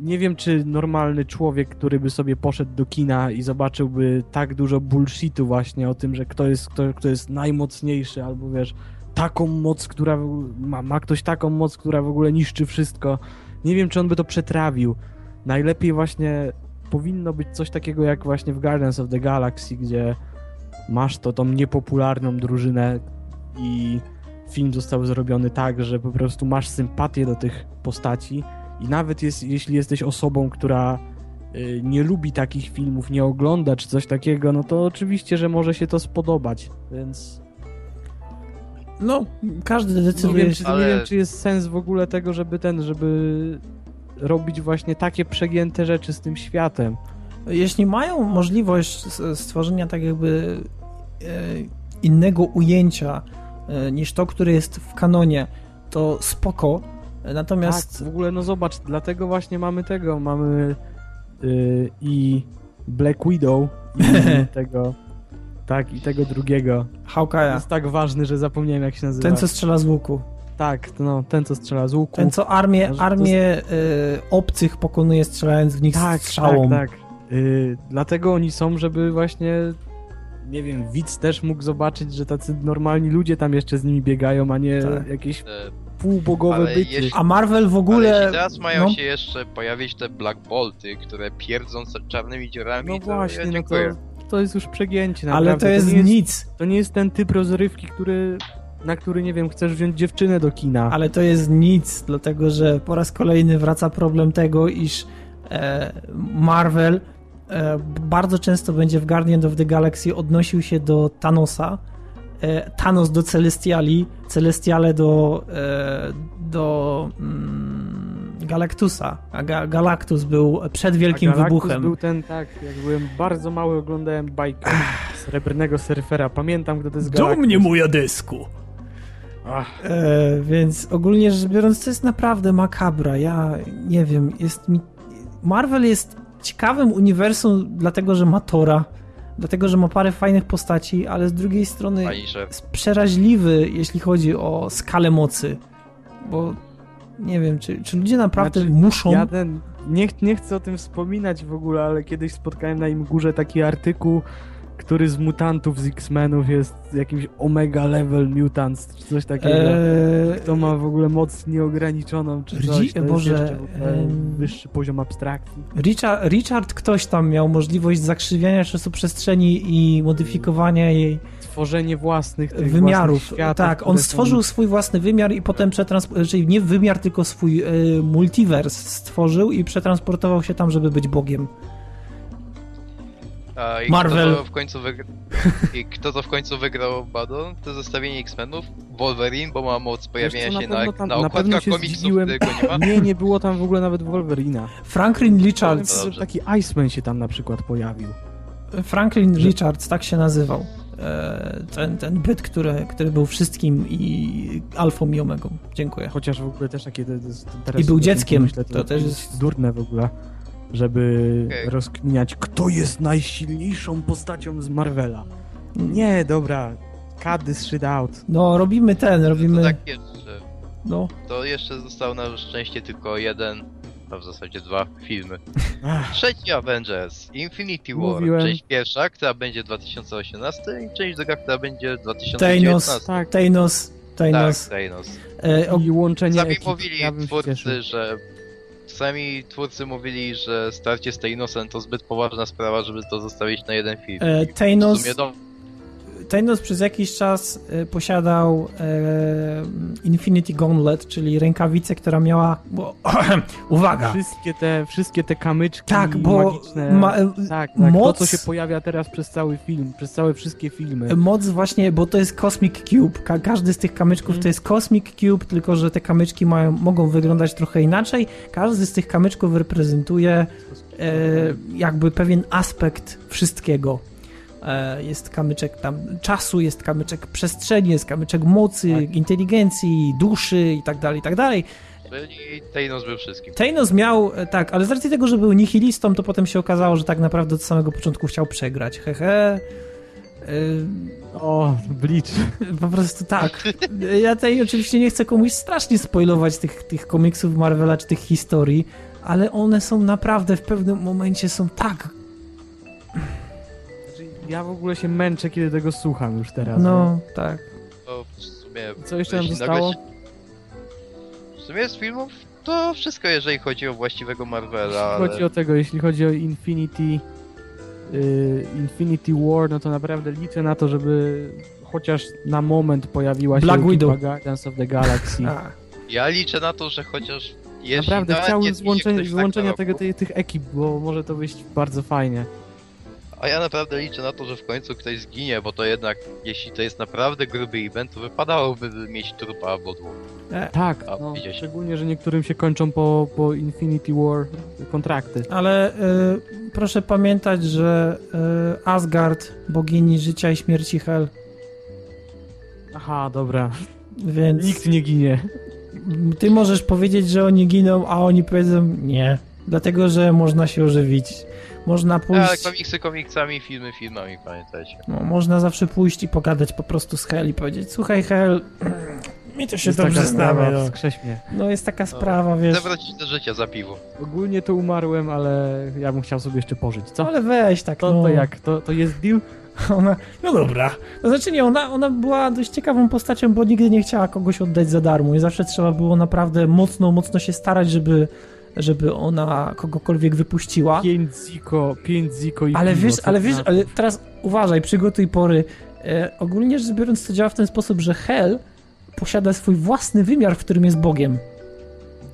nie wiem, czy normalny człowiek, który by sobie poszedł do kina i zobaczyłby tak dużo bullshitu właśnie o tym, że kto jest, kto, kto jest najmocniejszy, albo wiesz, taką moc, która ma, ma ktoś taką moc, która w ogóle niszczy wszystko. Nie wiem, czy on by to przetrawił. Najlepiej właśnie powinno być coś takiego jak właśnie w Guardians of the Galaxy, gdzie masz to tą niepopularną drużynę i film został zrobiony tak, że po prostu masz sympatię do tych postaci i nawet jest, jeśli jesteś osobą, która y, nie lubi takich filmów, nie ogląda czy coś takiego, no to oczywiście, że może się to spodobać, więc... No, każdy decyduje... Nie wiem, czy, ale... nie wiem, czy jest sens w ogóle tego, żeby ten, żeby robić właśnie takie przegięte rzeczy z tym światem. Jeśli mają możliwość stworzenia tak jakby e, innego ujęcia e, niż to, które jest w kanonie, to spoko, Natomiast... Tak, w ogóle, no zobacz, dlatego właśnie mamy tego, mamy yy, i Black Widow i tego, tak, i tego drugiego. Hawkeye'a. Jest tak ważny, że zapomniałem jak się nazywa. Ten, co strzela z łuku. Tak, no, ten, co strzela z łuku. Ten, co armię, armię jest... y, obcych pokonuje strzelając w nich tak, strzałą. Tak, tak. Yy, dlatego oni są, żeby właśnie nie wiem, widz też mógł zobaczyć, że tacy normalni ludzie tam jeszcze z nimi biegają, a nie tak. jakieś e, półbogowe ale byty. Jeśli, A Marvel w ogóle... Ale teraz mają no. się jeszcze pojawić te Black Bolty, które pierdzą czarnymi dziurami, No właśnie, ja no to, to jest już przegięcie naprawdę. Ale to jest, to nic. Jest, to nie jest ten typ rozrywki, który na który, nie wiem, chcesz wziąć dziewczynę do kina. Ale to jest nic, dlatego że po raz kolejny wraca problem tego, iż e, Marvel bardzo często będzie w Guardian of the Galaxy odnosił się do Thanosa, E, Thanos do Celestiali, Celestiale do, e, do mm, Galactusa, a Ga Galactus był przed Wielkim a Wybuchem. był ten, tak, jak byłem bardzo mały, oglądałem bajkę Srebrnego Surfera, pamiętam, kto to jest Galactus. Do mnie, moja desku! E, więc ogólnie rzecz biorąc, to jest naprawdę makabra. Ja nie wiem, jest mi. Marvel jest ciekawym uniwersum, dlatego że ma Tora, dlatego że ma parę fajnych postaci, ale z drugiej strony jest przeraźliwy, jeśli chodzi o skalę mocy. Bo nie wiem, czy, czy ludzie naprawdę Znaczy, muszą. Ja ten, nie, nie chcę o tym wspominać w ogóle, ale kiedyś spotkałem na im górze taki artykuł, który z mutantów z X-Menów jest jakimś omega level mutants, czy coś takiego. Eee, Kto ma w ogóle moc nieograniczoną, czy coś, Boże, wyższy poziom abstrakcji. Richard, Richard ktoś tam miał możliwość zakrzywiania czasoprzestrzeni i modyfikowania jej Tworzenie własnych wymiarów. własnych światów, tak, on które są- stworzył swój własny wymiar i potem przetransportował, czyli nie wymiar, tylko swój multiverse stworzył i przetransportował się tam, żeby być Bogiem. A i Marvel. Kto to w końcu wygra... I kto to w końcu wygrał Badon? To zestawienie X-Menów? Wolverine, bo ma moc pojawienia co, się na na, tam- na na okładkach komiksów, nie ma. Nie, nie było tam w ogóle nawet Wolverina. Franklin Richards. Dobrze. Taki Iceman się tam na przykład pojawił. Franklin Richards, tak się nazywał. E, ten, ten byt, który, który był wszystkim i alfą i omegą. Dziękuję. Chociaż w ogóle też takie... to teraz I był dzieckiem, Myślę, to też jest- durne w ogóle, żeby Okej. rozkminiać, kto jest najsilniejszą postacią z Marvela. Nie, dobra. Cut this shit out. No, robimy ten, To robimy... tak jeszcze. No, To jeszcze został na szczęście tylko jeden, a w zasadzie dwa filmy. Ach, Trzeci Avengers, Infinity War, Mówiłem. część pierwsza, która będzie 2018 i część druga, która będzie 2019. Thanos, tak. Thanos, Thanos. Tak, Thanos. E, o, I łączenie Sami ekip. ja twórcy, że... Sami twórcy mówili, że starcie z Thanosem to zbyt poważna sprawa, żeby to zostawić na jeden film. e, W Thanos, sumie do... Thanos przez jakiś czas e, posiadał e, Infinity Gauntlet, czyli rękawicę, która miała... Bo, uwaga! Wszystkie te, wszystkie te kamyczki Tak, bo magiczne. ma, e, tak, tak. moc- To, co się pojawia teraz przez cały film, przez całe wszystkie filmy. moc właśnie, bo to jest Cosmic Cube. Ka każdy z tych kamyczków Mhm. to jest Cosmic Cube, tylko że te kamyczki mają, mogą wyglądać trochę inaczej. Każdy z tych kamyczków reprezentuje e, jakby pewien aspekt wszystkiego. E, Jest kamyczek tam czasu, jest kamyczek przestrzeni, jest kamyczek mocy, Tak. inteligencji, duszy i tak dalej, i tak dalej. Thanos był wszystkim. Thanos miał, e, tak, ale z racji tego, że był nihilistą, to potem się okazało, że tak naprawdę od samego początku chciał przegrać. Hehe. O, Bleach. Po prostu tak. Ja tutaj oczywiście nie chcę komuś strasznie spoilować tych, tych komiksów Marvela czy tych historii, ale one są naprawdę w pewnym momencie są tak. Ja w ogóle się męczę, kiedy tego słucham już teraz. No, tak. To w sumie... Co jeszcze nam zostało? nagle się- W sumie z filmów to wszystko, jeżeli chodzi o właściwego Marvela, Jeśli ale... chodzi o tego, jeśli chodzi o Infinity, y, Infinity War, no to naprawdę liczę na to, żeby chociaż na moment pojawiła się Black ekipa Widow. Guardians of the Galaxy. A, Ja liczę na to, że chociaż... Naprawdę chciałbym nie ktoś tak złączenia tego, tej, tych ekip, bo może to być bardzo fajnie. A ja naprawdę liczę na to, że w końcu ktoś zginie, bo to jednak, jeśli to jest naprawdę gruby event, to wypadałoby mieć trupa albo dwóch. e, Tak, A, no, widziałeś. szczególnie, że niektórym się kończą po, po Infinity War kontrakty. ale y, proszę pamiętać, że y, Asgard, bogini życia i śmierci Hel, Aha, dobra. więc Nikt nie ginie. ty możesz powiedzieć, że oni giną, a oni powiedzą nie. Dlatego, że można się ożywić. Można Ale pójść. komiksy komiksami, filmy filmami, pamiętajcie. No, można zawsze pójść i pogadać po prostu z Hel i powiedzieć, słuchaj Hel, mi to się Jest dobrze znamy. No. no jest taka sprawa, wiesz. Zawrócić do życia za piwo. Ogólnie to umarłem, ale ja bym chciał sobie jeszcze pożyć, co? Ale weź tak, To, no. to jak? To, to jest deal? Ona, no dobra. To znaczy nie, ona, ona była dość ciekawą postacią, bo nigdy nie chciała kogoś oddać za darmo i zawsze trzeba było naprawdę mocno, mocno się starać, żeby, żeby ona kogokolwiek wypuściła. 5 ziko, 5 ziko i Ale wiesz, ale wiesz, ale teraz uważaj, przygotuj pory. E, ogólnie rzecz biorąc, to działa w ten sposób, że Hel posiada swój własny wymiar, w którym jest Bogiem.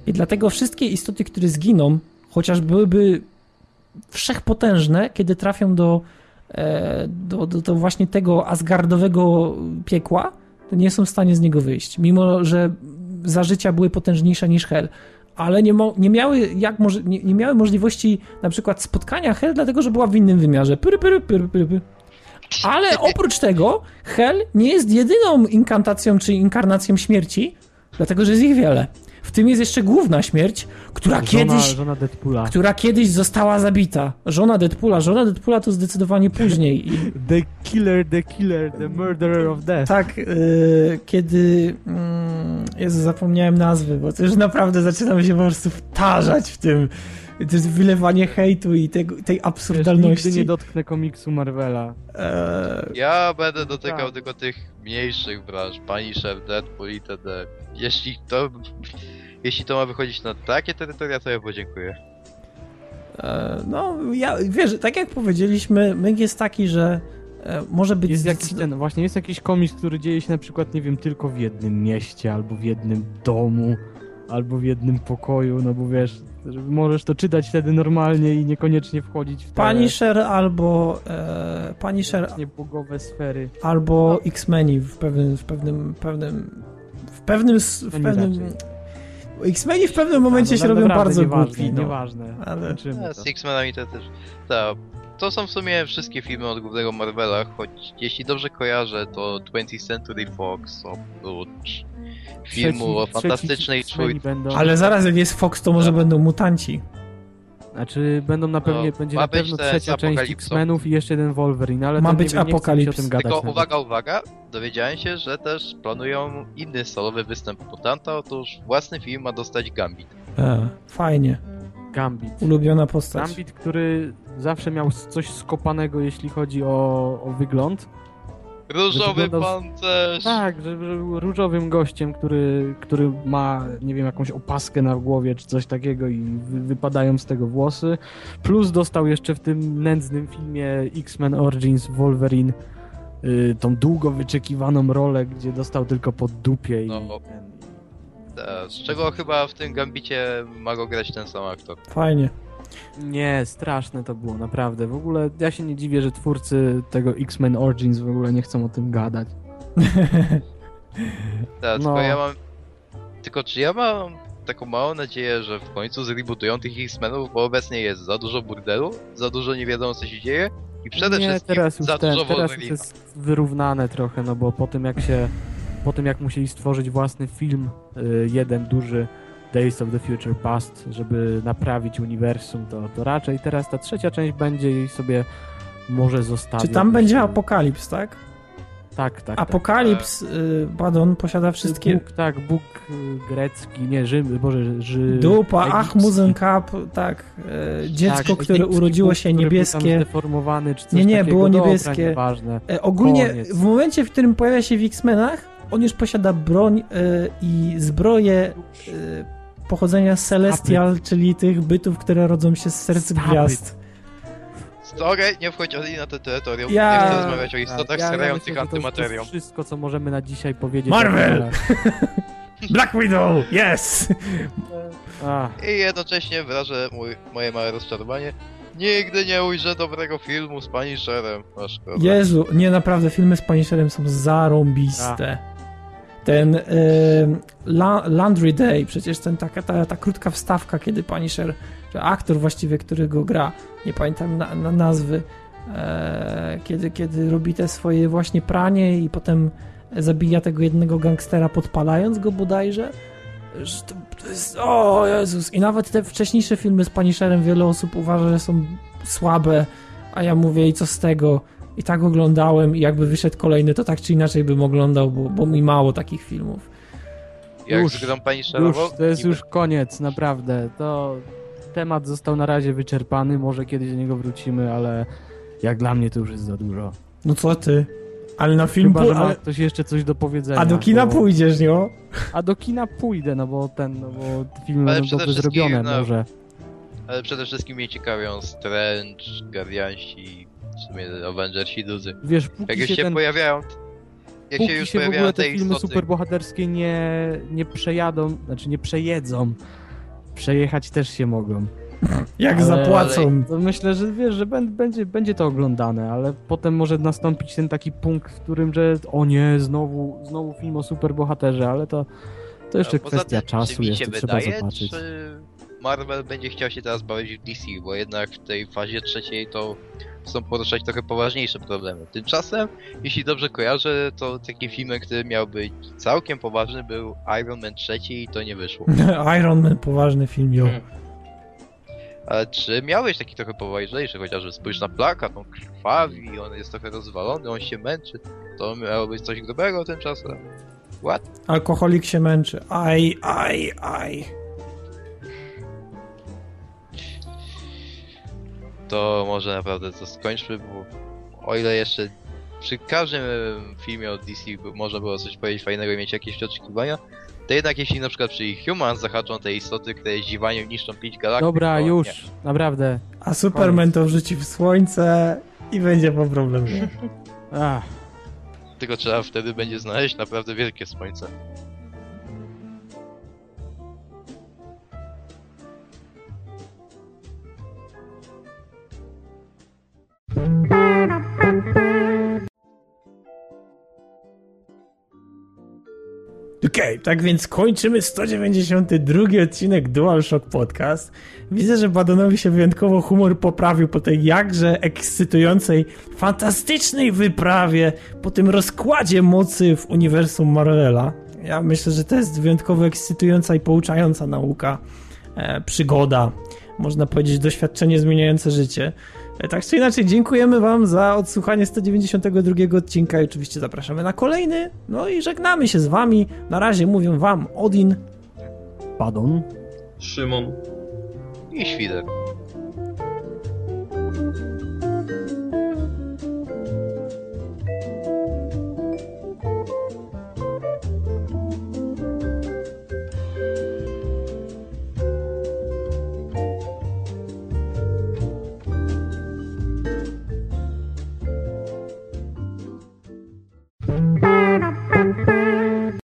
I dlatego wszystkie istoty, które zginą, chociaż byłyby wszechpotężne, kiedy trafią do, e, do, do, do właśnie tego asgardowego piekła, to nie są w stanie z niego wyjść. Mimo, że za życia były potężniejsze niż Hel. Ale nie, mo- nie, miały jak może, nie, nie miały możliwości na przykład spotkania Hel, dlatego że była w innym wymiarze. Pyry, pyry, pyry, pyry, pyry. Ale oprócz tego, Hel nie jest jedyną inkantacją czy inkarnacją śmierci, dlatego że jest ich wiele. W tym jest jeszcze główna śmierć, która Żona, kiedyś żona Deadpoola. która kiedyś została zabita. Żona Deadpoola. Żona Deadpoola to zdecydowanie później. The killer, the killer, the murderer of death. tak, yy, kiedy... Mm, Jezu, zapomniałem nazwy, bo to już naprawdę zaczynam się po prostu wtarzać w tym. To jest wylewanie hejtu i tego, tej Wiesz, absurdalności. nigdy nie dotknę komiksu Marvela. Eee, Ja będę dotykał Tak. tylko tych mniejszych branż, Punisher, Deadpool itd. Jeśli to... Jeśli to ma wychodzić na takie terytoria, to ja podziękuję. e, no, ja, wiesz, tak jak powiedzieliśmy, myk jest taki, że e, może być... Jest jakiś ten, właśnie jest jakiś komiks, który dzieje się na przykład, nie wiem, tylko w jednym mieście, albo w jednym domu, albo w jednym pokoju, no bo wiesz, że możesz to czytać wtedy normalnie i niekoniecznie wchodzić w te Punisher albo e, Punisher niebogowe sfery. albo X-Meni w pewnym, w pewnym, pewnym, w pewnym, s- w No pewnym... X-Meni w pewnym momencie się no, robią bardzo nieważne, głupi, no. Nieważne, Ale- Kończymy A, to. z X-Menami to też... Tak. To są w sumie wszystkie filmy od głównego Marvela, choć jeśli dobrze kojarzę, to 20th Century Fox oprócz filmu Trzeci- o fantastycznej czwórce. będą, Ale zaraz jak jest Fox, to może Tak. będą mutanci. Znaczy będą na pewnie, No, będzie na pewno trzecia część. X-Menów i jeszcze jeden Wolverine, ale Ma to być nie wiem, nie Apokalips. o tym gadać. Tylko uwaga, uwaga, dowiedziałem się, że też planują inny solowy występ mutanta, otóż własny film ma dostać Gambit. E, fajnie. Gambit. Ulubiona postać. Gambit, który zawsze miał coś skopanego, jeśli chodzi o, o wygląd. Różowy wyglądał- pancerz! Tak, że, że był różowym gościem, który, który ma, nie wiem, jakąś opaskę na głowie czy coś takiego i wy, wypadają z tego włosy. Plus dostał jeszcze w tym nędznym filmie X-Men Origins Wolverine y, tą długo wyczekiwaną rolę, gdzie dostał tylko pod dupie i... No. ten- Tak, Z czego chyba w tym Gambicie ma go grać ten sam aktor. Fajnie. Nie, straszne to było, naprawdę. W ogóle ja się nie dziwię, że twórcy tego X-Men Origins w ogóle nie chcą o tym gadać. Tak, No. tylko ja mam... Tylko czy ja mam taką małą nadzieję, że w końcu zrebootują tych X-Menów, bo obecnie jest za dużo burdelu, za dużo nie wiadomo co się dzieje i przede nie, wszystkim teraz już za ten, dużo teraz już jest wyrównane trochę, no bo po tym jak się, po tym jak musieli stworzyć własny film, y, jeden duży Days of the Future Past, żeby naprawić uniwersum, to, to raczej teraz ta trzecia część będzie i sobie może zostawić. Czy tam będzie Apokalips, tak? Tak, tak. Apokalips, y, Badon posiada tak. wszystkie... Bóg, tak, Bóg y, grecki, nie, Rzym, Boże, Ży... Dupa, egipski. Achmuzen Kap, tak. E, dziecko, Tak, które urodziło Bóg, się który niebieskie. Zdeformowany, czy coś Nie, nie, takiego. było Dobra, niebieskie. Nieważne. E, ogólnie Koniec. w momencie, w którym pojawia się w X-Menach, on już posiada broń e, i zbroję pochodzenia Celestial, czyli tych bytów, które rodzą się z serc Stop gwiazd. Sorry, nie wchodzili na to terytorium. Ja- Nie chcę rozmawiać o istotach Tak, ja, ja sterających myślę, że to, antymaterią. jest wszystko, co możemy na dzisiaj powiedzieć. Marvel! Black Widow, yes! I jednocześnie wyrażę mój, moje małe rozczarowanie. Nigdy nie ujrzę dobrego filmu z Punisherem. A. Jezu, nie, naprawdę, filmy z Punisherem są zarąbiste. Ten e, La Landry Day, przecież ten, taka, ta, ta krótka wstawka, kiedy Punisher, czy aktor właściwie, który go gra, nie pamiętam na, na nazwy, e, kiedy, kiedy robi te swoje właśnie pranie i potem zabija tego jednego gangstera podpalając go bodajże. Że to, to jest, o Jezus! I nawet te wcześniejsze filmy z Punisherem wiele osób uważa, że są słabe, a ja mówię i co z tego? I tak oglądałem i jakby wyszedł kolejny, to tak czy inaczej bym oglądał, bo, bo mi mało takich filmów. Jak Już, z grą Punisherową? już, to jest niby. już koniec, naprawdę. To temat został na razie wyczerpany, może kiedyś do niego wrócimy, ale jak dla mnie to już jest za dużo. No co ty? Ale na film Chyba, ma ale... ktoś jeszcze coś do powiedzenia. A do kina bo... pójdziesz, nie? A do kina pójdę, no bo ten, no bo te filmy Ale będą dobrze zrobione, no, może. Ale przede wszystkim mnie ciekawią Strange, Guardiansi, w sumie Avengersi duzy. Wiesz, póki Jak już się się ten pojawiają... Jak póki się już się w pojawiają ogóle te te filmy istoty... superbohaterskie nie, nie przejadą, znaczy nie przejedzą, przejechać też się mogą. Jak Ale- zapłacą. To myślę, że wiesz, że bę- będzie, będzie to oglądane, ale potem może nastąpić ten taki punkt, w którym, że o nie, znowu, znowu film o superbohaterze, ale to, to jeszcze kwestia tym, czasu, jeszcze trzeba wydaje, zobaczyć. Czy, Marvel będzie chciał się teraz bawić w DC, bo jednak w tej fazie trzeciej to chcą poruszać trochę poważniejsze problemy. Tymczasem, jeśli dobrze kojarzę, to takim filmem, który miał być całkiem poważny był Iron Man trzeci i to nie wyszło. Iron Man, poważny film, jo. Hmm. Ale czy miałeś taki trochę poważniejszy, chociażby spójrz na plakat, on krwawi, on jest trochę rozwalony, on się męczy. To miało być coś grubego tymczasem. What? Alkoholik się męczy. Aj, aj, aj. To może naprawdę to skończmy, bo o ile jeszcze przy każdym filmie od DC można było coś powiedzieć fajnego i mieć jakieś oczekiwania, to jednak jeśli na przykład przy Humans zahaczą te istoty, które zdziwaniem niszczą pięć galaktyk, Dobra, to już, Nie. naprawdę. A Superman to wrzuci w słońce i będzie po problemie. Ach, Tylko trzeba wtedy będzie znaleźć naprawdę wielkie słońce. Okej, tak więc kończymy 192 odcinek DualShock Podcast. Widzę, że Badonowi się wyjątkowo humor poprawił po tej jakże ekscytującej, fantastycznej wyprawie, po tym rozkładzie mocy w uniwersum Marvela. Ja myślę, że to jest wyjątkowo ekscytująca i pouczająca nauka, e, przygoda, można powiedzieć doświadczenie zmieniające życie. E, Tak czy inaczej, dziękujemy Wam za odsłuchanie 192 odcinka i oczywiście zapraszamy na kolejny. No i żegnamy się z Wami. Na razie mówią Wam Odin. Padon. Szymon. I świder.